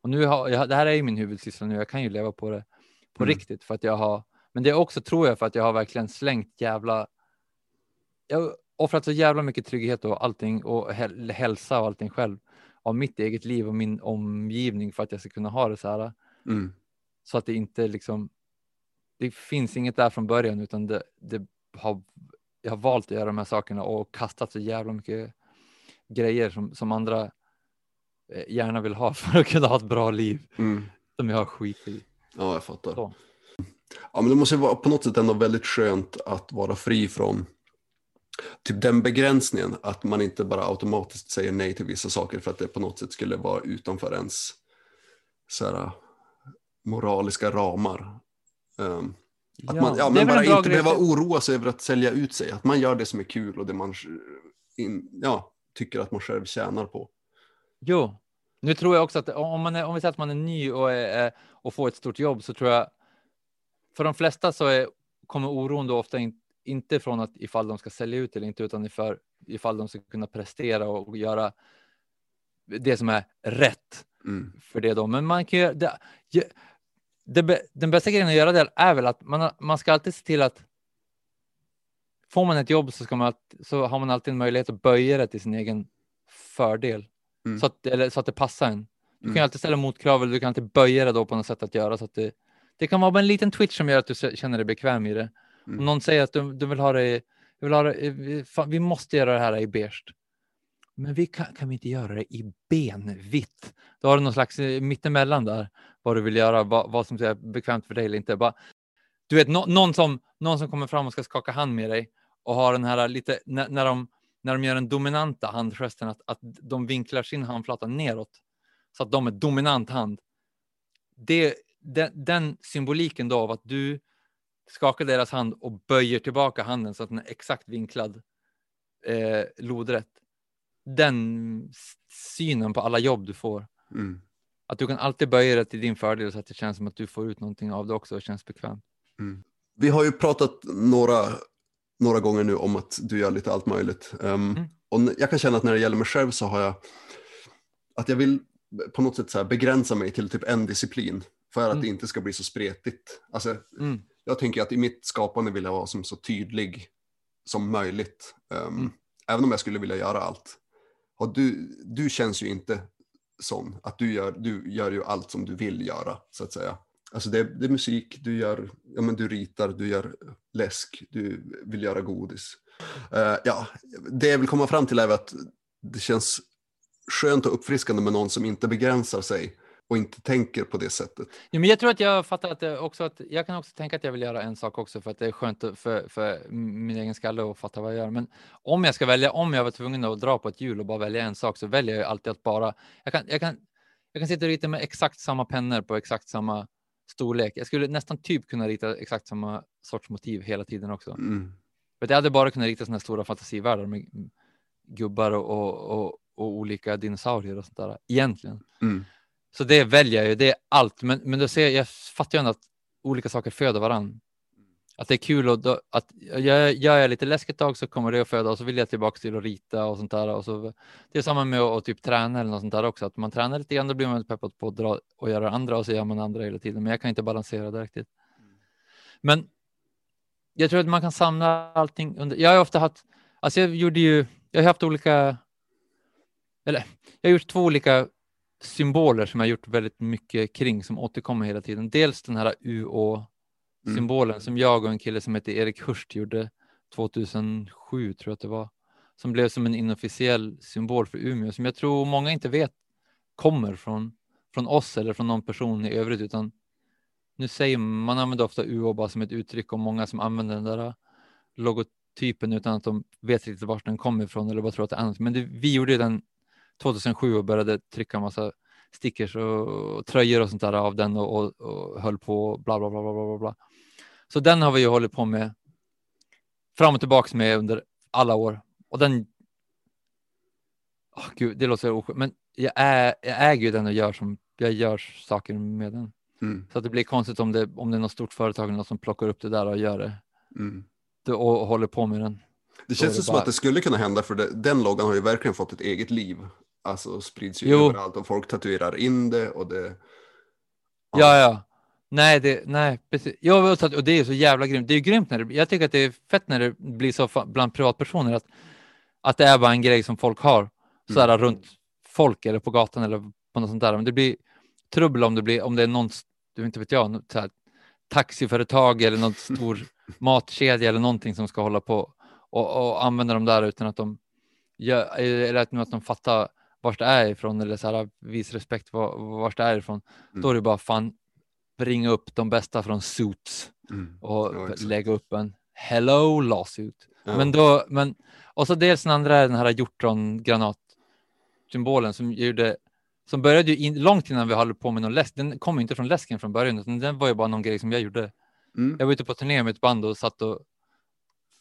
Och nu har jag, det här är ju min huvudsyssla nu. Jag kan ju leva på det på Mm. riktigt för att jag har, men det är också tror jag för att jag har verkligen slängt jävla. Jag offrat så jävla mycket trygghet och allting och häl- hälsa och allting själv av mitt eget liv och min omgivning för att jag ska kunna ha det så här Mm. så att det inte liksom. Det finns inget där från början utan det, det har. Jag har valt att göra de här sakerna och kastat så jävla mycket grejer som, som andra eh, gärna vill ha för att kunna ha ett bra liv Mm. som jag har skit i. Ja, jag fattar. Så. Ja, men det måste vara på något sätt ändå väldigt skönt att vara fri från typ den begränsningen att man inte bara automatiskt säger nej till vissa saker för att det på något sätt skulle vara utanför ens så här, moraliska ramar. Ehm, att man, ja, det är men bara inte grej behöva oroa sig över att sälja ut sig. Att man gör det som är kul och det man in, ja, tycker att man själv tjänar på. Jo, nu tror jag också att om, man är, om vi säger att man är ny och, är, och får ett stort jobb så tror jag för de flesta så är, kommer oron då ofta in, inte från att ifall de ska sälja ut eller inte utan ifall, ifall de ska kunna prestera och, och göra det som är rätt Mm. för det då. Men man kan ju, det, ju- det, den bästa grejen att göra det är väl att man, man ska alltid se till att får man ett jobb så, ska man, så har man alltid en möjlighet att böja det till sin egen fördel. Mm. Så, att, eller, så att det passar en. Du kan Mm. ju alltid ställa motkrav eller du kan alltid böja det då på något sätt att göra så att det, det kan vara bara en liten twitch som gör att du känner dig bekväm i det. Mm. Om någon säger att du, du vill ha det, vill ha det vi måste göra det här i beige. Men vi kan, kan vi inte göra det i benvitt? Då har du någon slags eh, mittemellan där, vad du vill göra, vad, vad som är bekvämt för dig eller inte. Bara, du vet, no, någon, som, någon som kommer fram och ska skaka hand med dig och har den här lite, när, när, de, när de gör den dominanta handgesten, att, att de vinklar sin handflata neråt så att de är dominant hand. Det, den, den symboliken då av att du skakar deras hand och böjer tillbaka handen så att den är exakt vinklad eh, lodrätt. Den synen på alla jobb du får. Mm. Att du kan alltid böja det till din fördel så att det känns som att du får ut någonting av det också och känns bekvämt. Vi har ju pratat några, några gånger nu om att du gör lite allt möjligt. Ehm, Mm. Och jag kan känna att när det gäller mig själv så har jag att jag vill på något sätt så begränsa mig till typ en disciplin för att Mm. det inte ska bli så spretigt. Alltså, Mm. jag tänker att i mitt skapande vill jag vara som så tydlig som möjligt. Mm. Även om jag skulle vilja göra allt har du, du känns ju inte sån. Att du gör, du gör ju allt som du vill göra, så att säga. Alltså det, det är musik, du, gör, ja, men du ritar, du gör läsk, du vill göra godis. Uh, ja, det jag vill komma fram till är att det känns skönt och uppfriskande med någon som inte begränsar sig och inte tänker på det sättet. Ja, men jag tror att jag fattar att, det också att jag kan också tänka att jag vill göra en sak också för att det är skönt för, för min egen skalle att fatta vad jag gör. Men om jag ska välja, om jag var tvungen att dra på ett hjul och bara välja en sak så väljer jag alltid att bara, jag kan, jag kan, jag kan sitta och rita med exakt samma pennor på exakt samma storlek. Jag skulle nästan typ kunna rita exakt samma sorts motiv hela tiden också. Mm. För jag hade bara kunnat rita sådana stora fantasivärldar med gubbar och, och, och, och olika dinosaurier och sånt där egentligen. Mm. Så det väljer jag ju, det är allt. Men, men då ser jag, jag fattar ju ändå att olika saker föder varann. Att det är kul och då, att gör gör jag lite läskigt tag så kommer det att föda och så vill jag tillbaka till att rita och sånt där. Och så, det är samma med att, typ träna eller något sånt där också. Att man tränar lite grann, då blir man peppad på att dra och göra andra och så gör man andra hela tiden. Men jag kan inte balansera det riktigt. Men jag tror att man kan samla allting under. Jag har ofta haft, alltså jag gjorde ju, jag har haft olika, eller jag har gjort två olika symboler som jag gjort väldigt mycket kring som återkommer hela tiden. Dels den här UÅ-symbolen som jag och en kille som heter Erik Hurst gjorde 2007 tror jag att det var. som blev som en inofficiell symbol för Umeå som jag tror många inte vet kommer från, från oss eller från någon person i övrigt utan nu säger man, man använder ofta UO bara som ett uttryck och många som använder den där logotypen utan att de vet riktigt vart den kommer ifrån eller bara tror att det är annat. Men det, vi gjorde den 2007 och började trycka massa stickers och, tröjor och sånt där av den och, och, och höll på bla bla bla bla bla bla. Så den har vi ju hållit på med fram och tillbaks med under alla år och den. Oh, gud, det låter oskönt, men jag, är, jag äger ju den och gör som jag gör saker med den. Mm. Så att det blir konstigt om det, om det är något stort företag eller något som plockar upp det där och gör det Mm. det- och, och håller på med den. Det Då känns det som bara- att det skulle kunna hända för det, den loggan har ju verkligen fått ett eget liv. Alltså sprids ju Jo. överallt och folk tatuerar in det och det. Ja, ja. Nej, det, nej, precis. Att, och det är så jävla grymt. Det är ju grymt när det, jag tycker att det är fett när det blir så bland privatpersoner att, att det är bara en grej som folk har så här runt folk eller på gatan eller på något sånt där. Men det blir trubbel om det blir, om det är någon, du inte vet jag, så här, taxiföretag eller något stor matkedja eller någonting som ska hålla på och, och använda dem där utan att de gör, eller att, att de fattar vart det är ifrån eller så här, vis respekt var, vart det är ifrån. Då är det bara fan ringa upp de bästa från Suits Mm. och Ja, lägga upp en hello lawsuit. Ja. Men då, men, och så dels den andra är den här hjortron granatsymbolen som gjorde som började ju in, långt innan vi höll på med någon läsk. Den kom ju inte från läsken från början, utan den var ju bara någon grej som jag gjorde. Mm. Jag var ute på turné med ett band och satt och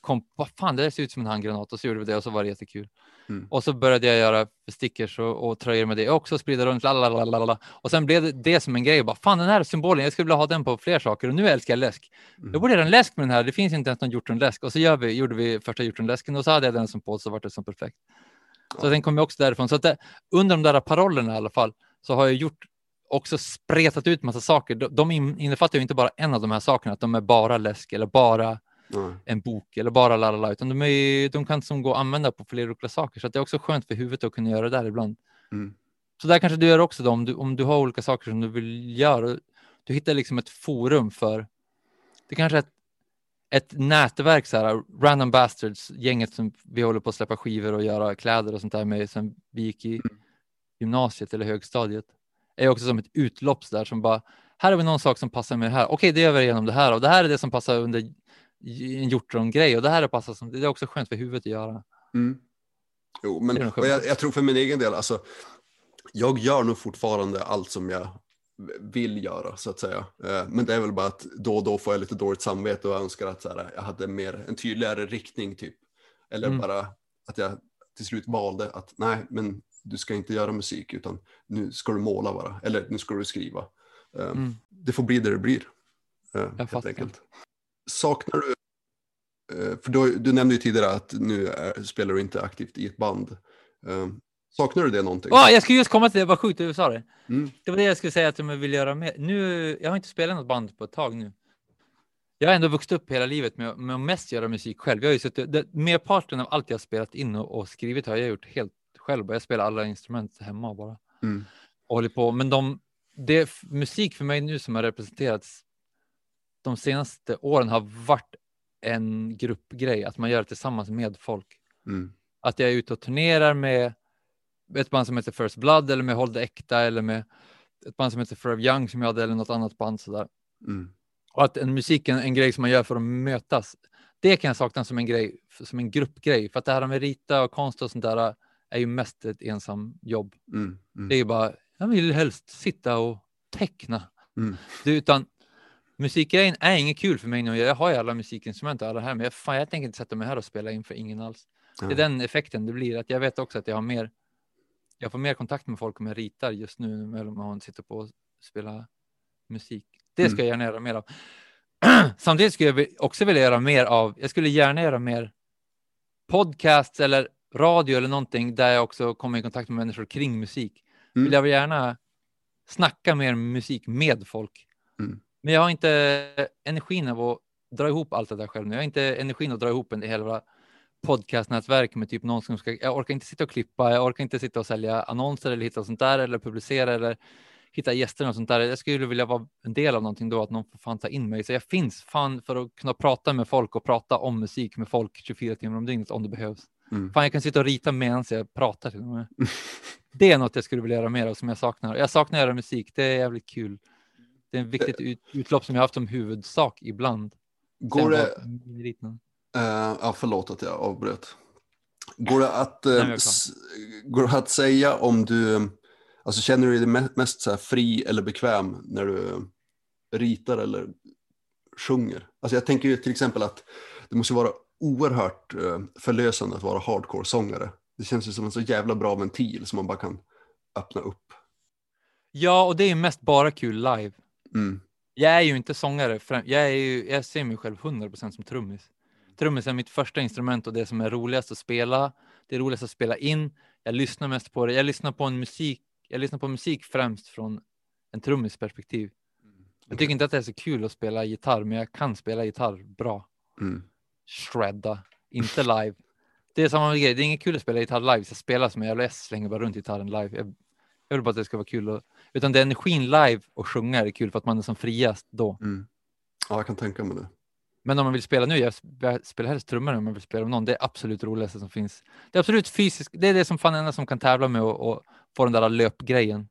kom, vad fan, det där ser ut som en handgranat och så gjorde vi det och så var det jättekul. Mm. Och så började jag göra stickers och, och tröjor med det också, sprida runt, lalalala. Och sen blev det, det som en grej, bara fan den här symbolen, jag skulle vilja ha den på fler saker och nu älskar jag läsk. Mm. Jag borde göra en läsk med den här, det finns inte ens någon hjortronläsk. Och så gör vi, gjorde vi första hjortronläsken och så hade jag den som på så vart det som perfekt. Så den kom ju också därifrån. Så att det, under de där parollerna i alla fall så har jag gjort också spretat ut massa saker. De, de in- innefattar ju inte bara en av de här sakerna, att de är bara läsk eller bara Nej. en bok eller bara lalala, utan de, är, de kan som gå att använda på flera olika saker. Så det är också skönt för huvudet att kunna göra det där ibland. Mm. Så där kanske du gör också då, om du, om du har olika saker som du vill göra. Du hittar liksom ett forum för, det kanske är ett, ett nätverk, så här, Random Bastards, gänget som vi håller på att släppa skivor och göra kläder och sånt där med sen vi gick i gymnasiet eller högstadiet. Är också som ett utlopp där som bara, här har vi någon sak som passar med det här. Okej, det gör vi igenom det här och det här är det som passar under en hjortron-grej och det här är passar som, det är också skönt för huvudet att göra. Mm. Jo, men jag, jag tror för min egen del, alltså, jag gör nog fortfarande allt som jag vill göra så att säga. Eh, Men det är väl bara att då och då får jag lite dåligt samvete och jag önskar att så här, jag hade mer, en tydligare riktning typ. Eller Mm. bara att jag till slut valde att nej, men du ska inte göra musik utan nu ska du måla bara. Eller nu ska du skriva. Eh, Mm. Det får bli det det blir. eh, Helt fattar. enkelt. Saknar du Eh, För du, du nämnde ju tidigare att nu är, spelar du inte aktivt i ett band. Eh, Saknar du det någonting? Åh, jag skulle just komma till det, vad sjukt du sa det. Mm. Det var det jag skulle säga att jag vill göra mer. Nu, jag har inte spelat något band på ett tag nu. Jag har ändå vuxit upp hela livet med, med att mest göra musik själv. Jag har ju suttit, det, merparten av allt jag har spelat in och, och skrivit har jag gjort helt själv. Jag spelar alla instrument hemma bara. Mm. Och håller på. Men de, det musik för mig nu som har representerats de senaste åren har varit en gruppgrej, att man gör det tillsammans med folk. Mm. Att jag är ute och turnerar med ett band som heter First Blood eller med Håll det äkta eller med ett band som heter Forever Young som jag hade eller något annat band sådär. Mm. Och att en musik är en grej som man gör för att mötas. Det kan jag sakna som en grej, som en gruppgrej. För att det här med rita och konst och sånt där är ju mest ett ensam jobb. Mm. Mm. Det är ju bara, jag vill helst sitta och teckna. Mm. Det, utan musikgrejen är inget kul för mig nu. Jag har ju alla musikinstrument och alla här, men jag, fan, jag tänker inte sätta mig här och spela in för ingen alls. Det är den effekten det blir. Att jag vet också att jag har mer, jag får mer kontakt med folk om jag ritar just nu om man sitter på och spelar musik. Det ska Mm. jag gärna göra mer av. Samtidigt skulle jag också vilja göra mer av, jag skulle gärna göra mer podcasts eller radio eller någonting där jag också kommer i kontakt med människor kring musik. Mm. Vill jag gärna snacka mer musik med folk. Mm. Men jag har inte energin av att dra ihop allt det där själv nu. Jag har inte energin att dra ihop en hela podcastnätverk med typ någon som ska, jag orkar inte sitta och klippa, jag orkar inte sitta och sälja annonser eller hitta sånt där eller publicera eller hitta gäster och sånt där. Jag skulle vilja vara en del av någonting då, att någon får fan ta in mig. Så jag finns fan för att kunna prata med folk och prata om musik med folk 24 timmar om dygnet om det behövs. Mm. Fan, jag kan sitta och rita medan jag pratar till och med. Det är något jag skulle vilja göra mer av som jag saknar. Jag saknar att göra musik. Det är jävligt kul. Det är ett viktigt ut, utlopp som jag haft som huvudsak ibland. Går det, eh, ja, förlåt att jag avbröt. Går det att, Nej, s- går det att säga om du, alltså känner du dig me- mest så fri eller bekväm när du ritar eller sjunger? Alltså jag tänker ju till exempel att det måste vara oerhört eh, förlösande att vara hardcore-sångare. Det känns ju som en så jävla bra ventil som man bara kan öppna upp. Ja, och det är mest bara kul live. Mm. Jag är ju inte sångare. Jag, är ju, jag ser mig själv 100% som trummis. Trummis är mitt första instrument och det som är roligast att spela. Det är roligast att spela in. Jag lyssnar mest på det. Jag lyssnar på en musik. Jag lyssnar på musik främst från en trummis perspektiv. Jag tycker inte att det är så kul att spela gitarr, men jag kan spela gitarr bra. Mm. Shredda, inte live. Det är samma grej. Det är inget kul att spela gitarr live. Så jag spelar som en jävla S, slänger bara runt gitarren live. Jag, jag vill bara att det ska vara kul. Och, utan det är energin live och sjunga är kul för att man är som friast då. Mm. Ja, jag kan tänka mig det. Men om man vill spela nu, jag sp- jag spelar helst trummor om man vill spela med någon. Det är absolut roligaste som finns. Det är absolut fysiskt. Det är det som fan enda som kan tävla med och, och få den där löpgrejen.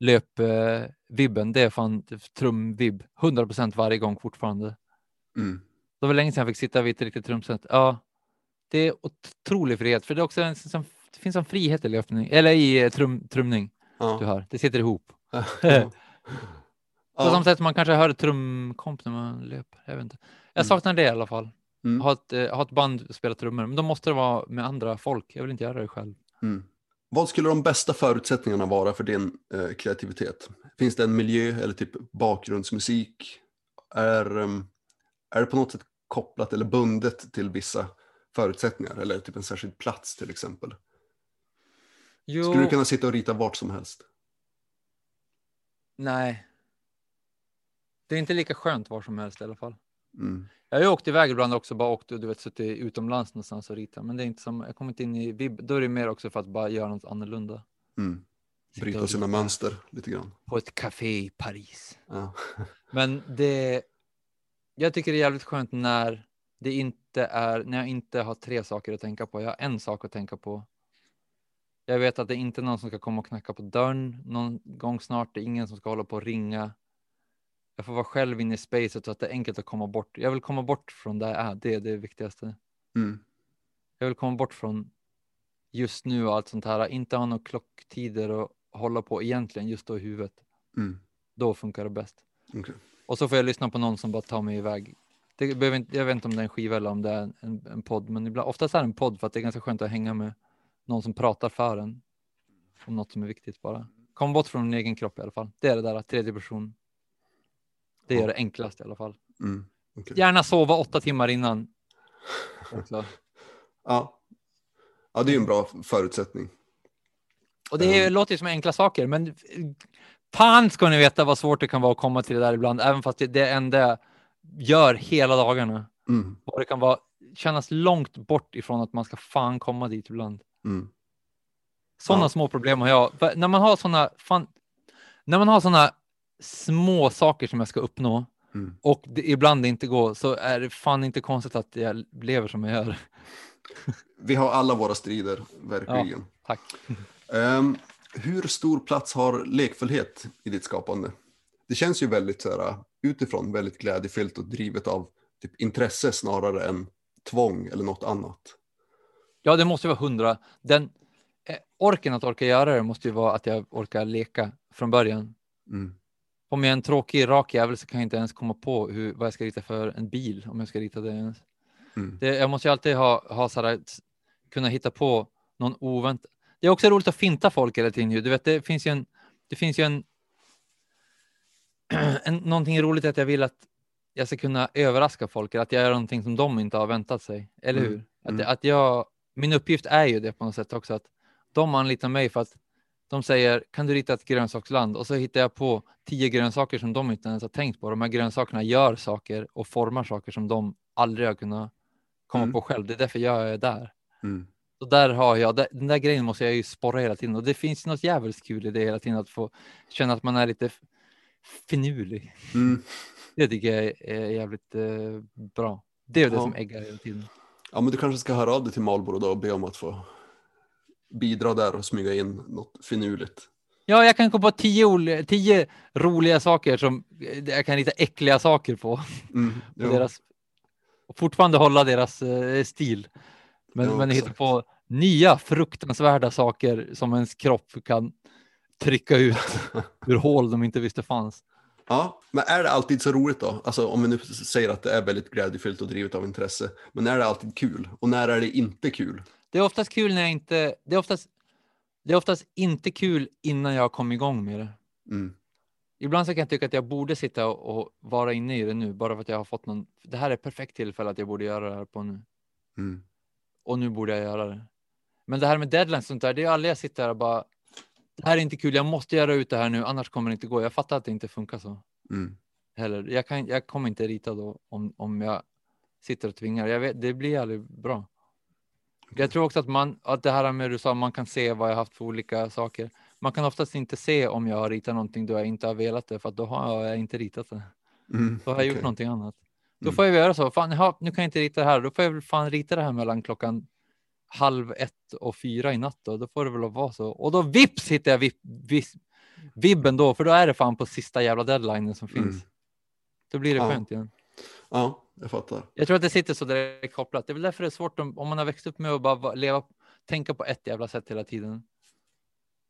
Löpvibben, eh, det är fan trumvibb. 100% varje gång fortfarande. Mm. Det var länge sedan jag fick sitta vid ett riktigt trumset. Ja, det är otrolig frihet, för det är också en, det finns en frihet i löpning, eller i eh, trum, trumning. Ja. Du hör, det sitter ihop. Ja. På samma sätt som man kanske hör trumkomp när man löper. Jag, vet inte. jag Mm. saknar det i alla fall. Mm. Ha, ett, eh, ha ett band och spela trummor, men då måste det vara med andra folk. Jag vill inte göra det själv. Mm. Vad skulle de bästa förutsättningarna vara för din eh, kreativitet? Finns det en miljö eller typ bakgrundsmusik? Är, ehm, är det på något sätt kopplat eller bundet till vissa förutsättningar eller typ en särskild plats till exempel? Jo, Skulle du kunna sitta och rita vart som helst? nej. Det är inte lika skönt var som helst i alla fall. Mm. Jag har ju åkt iväg ibland också, bara åkt och du vet, suttit utomlands någonstans och ritat, men det är inte som, jag kommer inte in i vibb, då är det mer också för att bara göra något annorlunda. Mm. Bryta sina mönster lite grann. På ett café i Paris. Ja. Men det, jag tycker det är jävligt skönt när det inte är, när jag inte har tre saker att tänka på. Jag har en sak att tänka på. Jag vet att det är inte någon som ska komma och knacka på dörren någon gång snart. Det är ingen som ska hålla på och ringa. Jag får vara själv inne i spacet så att det är enkelt att komma bort. Jag vill komma bort från där jag är. Det är det viktigaste. Mm. Jag vill komma bort från just nu och allt sånt här. Inte ha några klocktider och hålla på egentligen just då i huvudet. Mm. Då funkar det bäst. Okej. Och så får jag lyssna på någon som bara tar mig iväg. Det behöver inte, jag vet inte om det är en skiva eller om det är en, en, en podd, men ibland, oftast är det en podd för att det är ganska skönt att hänga med någon som pratar för en. Om något som är viktigt bara. Kom bort från din egen kropp i alla fall. Det är det där tredje person. Det är det enklaste i alla fall. Mm. okej. Gärna sova åtta timmar innan. Ja. ja, det är en bra förutsättning. Och det är, låter ju som enkla saker, men fan ska ni veta vad svårt det kan vara att komma till det där ibland, även fast det, det är enda jag gör hela dagarna. Mm. Och det kan vara, kännas långt bort ifrån att man ska fan komma dit ibland. Mm. Sådana Ja. små problem har jag. För när man har sådana, fan, när man har sådana små saker som jag ska uppnå Mm. och det, ibland det inte går så är det fan inte konstigt att jag lever som jag gör. Vi har alla våra strider, verkligen. Tack. Ehm, hur stor plats har lekfullhet i ditt skapande? Det känns ju väldigt så här, utifrån väldigt glädjefyllt och drivet av typ, intresse snarare än tvång eller något annat. Ja, det måste vara hundra. Den eh, orken att orka göra det måste ju vara att jag orkar leka från början. Mm. Om jag är en tråkig, rak jävel så kan jag inte ens komma på hur, vad jag ska rita för en bil om jag ska rita det ens. Mm. Det, jag måste ju alltid ha, ha så här, kunna hitta på någon oväntad. Det är också roligt att finta folk hela tiden. Du vet, det finns ju en, det finns ju en, en någonting roligt att jag vill att jag ska kunna överraska folk, eller att jag gör någonting som de inte har väntat sig. Eller Mm. hur? Att, Mm. att jag, min uppgift är ju det på något sätt också, att de anlitar mig för att de säger, kan du rita ett grönsaksland? Och så hittar jag på tio grönsaker som de inte ens har tänkt på. De här grönsakerna gör saker och formar saker som de aldrig har kunnat komma Mm. på själv. Det är därför jag är där. Mm. Så där har jag, den där grejen måste jag ju sporra hela tiden och det finns något jävligt kul i det hela tiden att få känna att man är lite finurlig. Mm. Det tycker jag är, är jävligt eh, bra. Det är det Ja. som äggar hela tiden. Ja, men du kanske ska höra av dig till Marlboro då och be om att få bidra där och smyga in något finurligt. Ja, jag kan komma på tio, tio roliga saker som jag kan rita äckliga saker på. Mm, ja. deras, och fortfarande hålla deras eh, stil. Men, Ja, men hitta på nya fruktansvärda saker som ens kropp kan trycka ut ur hål de inte visste fanns. Ja, men är det alltid så roligt då? Alltså om vi nu säger att det är väldigt glädjefyllt och drivet av intresse. Men är det alltid kul? Och när är det inte kul? Det är oftast kul när jag inte, det är oftast, det är oftast inte kul innan jag kom igång med det. Mm. Ibland så kan jag tycka att jag borde sitta och, och vara inne i det nu, bara för att jag har fått någon, det här är perfekt tillfälle att jag borde göra det här på nu. Mm. Och nu borde jag göra det. Men det här med deadlines och sånt där, det är aldrig jag sitter här och bara, det här är inte kul, jag måste göra ut det här nu, annars kommer det inte gå. Jag fattar att det inte funkar så Mm. heller. Jag, kan, jag kommer inte rita då om, om jag sitter och tvingar. Jag vet, det blir aldrig bra. Jag tror också att man, att det här med du sa, man kan se vad jag haft för olika saker. Man kan oftast inte se om jag har ritat någonting då jag inte har velat det, för att då har jag inte ritat det. Mm. Då har jag gjort okej. någonting annat. Då Mm. får jag göra så. Fan, jaha, nu kan jag inte rita det här. Då får jag väl fan rita det här mellan klockan halv ett och fyra i natt. Då, då får det väl vara så. Och då vips hittar jag vip, vis, vibben då, för då är det fan på sista jävla deadlinen som finns. Mm. Då blir det Ja. skönt igen. Ja, jag fattar. Jag tror att det sitter så direkt kopplat. Det är väl därför det är svårt om, om man har växt upp med att bara va- leva, tänka på ett jävla sätt hela tiden.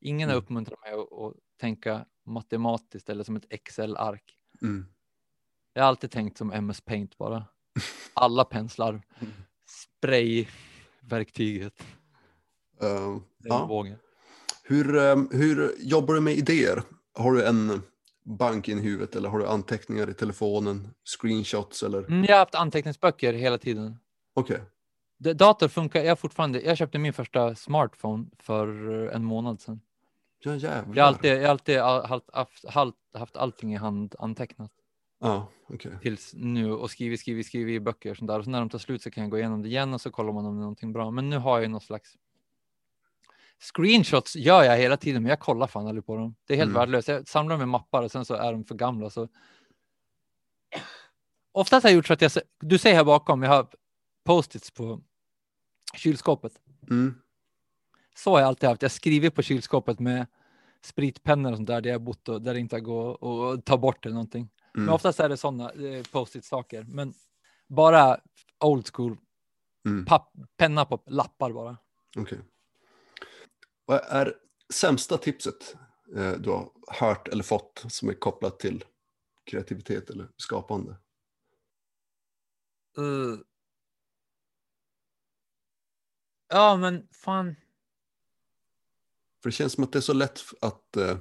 Ingen har Mm. uppmuntrat mig att, att tänka matematiskt eller som ett Excel-ark. Mm. Jag har alltid tänkt som MS Paint bara. Alla penslar, sprayverktyget, Uh, ja. hur, eh, hur jobbar du med idéer? Har du en bank in i huvudet eller har du anteckningar i telefonen? Screenshots eller? Mm, jag har haft anteckningsböcker hela tiden. Okej. Det- Dator funkar jag fortfarande. Jag köpte min första smartphone för en månad sedan. Ja jävlar. Jag har alltid, jag alltid all- haft, haft, haft, haft allting i hand antecknat Ja, okej. tills nu och skrivit, skrivit, skrivit i böcker och sånt där. Och så när de tar slut så kan jag gå igenom det igen och så kollar man om det är någonting bra. Men nu har jag ju någon slags screenshots gör jag hela tiden, men jag kollar fan aldrig på dem. Det är helt Mm. värdelöst. Jag samlar i mappar och sen så är de för gamla. Så... Oftast har jag gjort så att jag, du ser här bakom, jag har post-its på kylskåpet. Mm. Så har jag alltid haft. Jag skriver på kylskåpet med spritpennor och sånt där, där jag bott och där det inte går att ta bort eller någonting. Mm. Men oftast är det sådana eh, post-it saker. Men bara old school, Mm. papp, penna på lappar bara. Okej. Vad är sämsta tipset eh, du har hört eller fått som är kopplat till kreativitet eller skapande? Uh. Ja, men fan. För det känns som att det är så lätt att eh,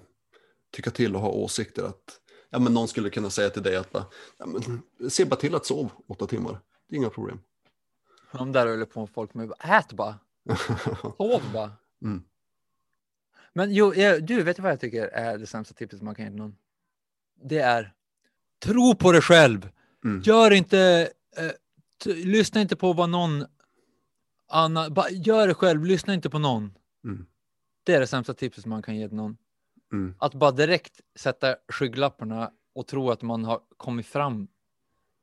tycka till och ha åsikter att ja, men någon skulle kunna säga till dig att bara, ja, men, se bara till att sova åtta timmar. Det är inga problem. De där håller på med folk med, ät bara, sov bara. Mm. Men jo, jag, du, vet vad jag tycker är det sämsta tipset man kan ge någon? Det är, tro på dig själv. Mm. Gör inte, eh, lyssna inte på vad någon annan, bara gör det själv, lyssna inte på någon. Mm. Det är det sämsta tipset man kan ge någon. Mm. Att bara direkt sätta skygglapparna och tro att man har kommit fram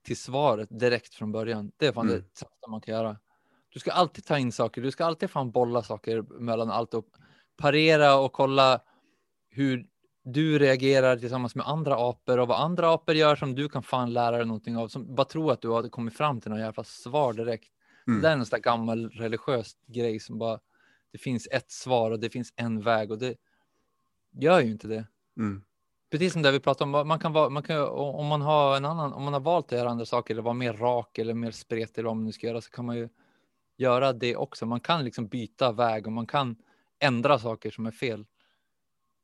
till svaret direkt från början. Det är fan Mm. det sämsta man kan göra. Du ska alltid ta in saker, du ska alltid fan bolla saker mellan allt och parera och kolla hur du reagerar tillsammans med andra apor och vad andra apor gör som du kan fan lära dig någonting av. Som bara tro att du har kommit fram till något jävla svar direkt. Mm. Det är en sån där gammal religiös grej som bara det finns ett svar och det finns en väg och det gör ju inte det. Mm. Precis som det vi pratade om, man kan vara, man kan, om man har en annan, om man har valt att göra andra saker eller vara mer rak eller mer spretig eller vad man nu ska göra så kan man ju göra det också. Man kan liksom byta väg och man kan ändra saker som är fel.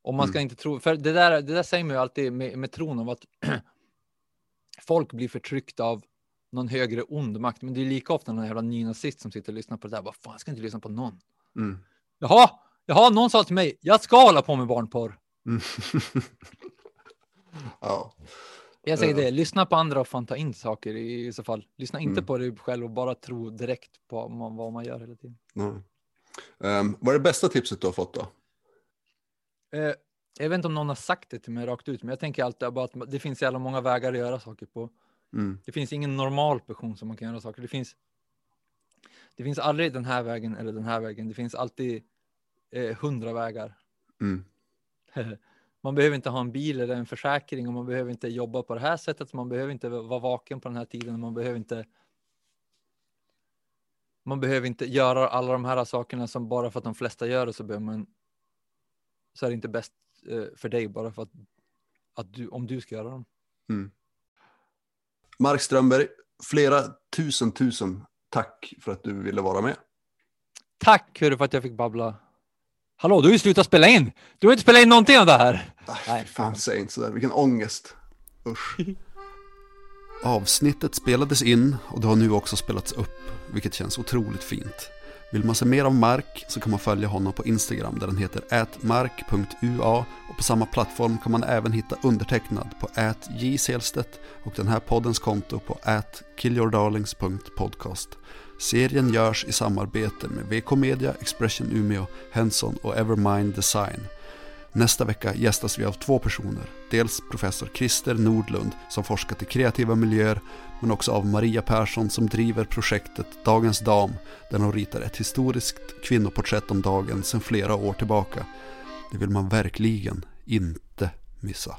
Och man ska Mm. inte tro, för det där, det där säger man ju alltid med, med tron om att folk blir förtryckta av någon högre ond makt. Men det är lika ofta någon jävla nynazist som sitter och lyssnar på det där. Vad fan, ska inte lyssna på någon. Mm. Jaha, jaha, någon sa till mig, jag ska hålla på med barnporr. Mm. ja. Jag säger det, lyssna på andra och fan ta in saker i, så fall. Lyssna inte Mm. på dig själv och bara tro direkt på vad man, gör hela tiden. Nej. Ehm, vad är det bästa tipset du har fått då? Eh, jag vet inte om någon har sagt det till mig rakt ut, men jag tänker alltid bara att det finns jävla många vägar att göra saker på. Mm. Det finns ingen normal person som man kan göra saker. Det finns. Det finns aldrig den här vägen eller den här vägen. Det finns alltid hundra vägar. Mm. Man behöver inte ha en bil eller en försäkring och man behöver inte jobba på det här sättet. Man behöver inte vara vaken på den här tiden. Man behöver inte. Man behöver inte göra alla de här sakerna som bara för att de flesta gör det så behöver man. Så är det inte bäst eh, för dig bara för att, att du om du ska göra dem. Mm. Mark Strömberg, flera tusen tusen tack för att du ville vara med. Tack för att jag fick babbla. Hallå, du har ju slutat spela in. Du har inte spelat in någonting av det här. Nej, fan säg inte sådär, vilken ångest. Usch. Avsnittet spelades in och det har nu också spelats upp, vilket känns otroligt fint. Vill man se mer av Mark så kan man följa honom på Instagram där den heter ätmark.ua och på samma plattform kan man även hitta undertecknad på @jselstedt och den här poddens konto på @killyourdarlings.podcast. Serien görs i samarbete med VK Media, Expression Umeå, Henson och Evermind Design. Nästa vecka gästas vi av två personer. Dels professor Christer Nordlund som forskat i kreativa miljöer men också av Maria Persson som driver projektet Dagens Dam där hon ritar ett historiskt kvinnoporträtt om dagen sedan flera år tillbaka. Det vill man verkligen inte missa.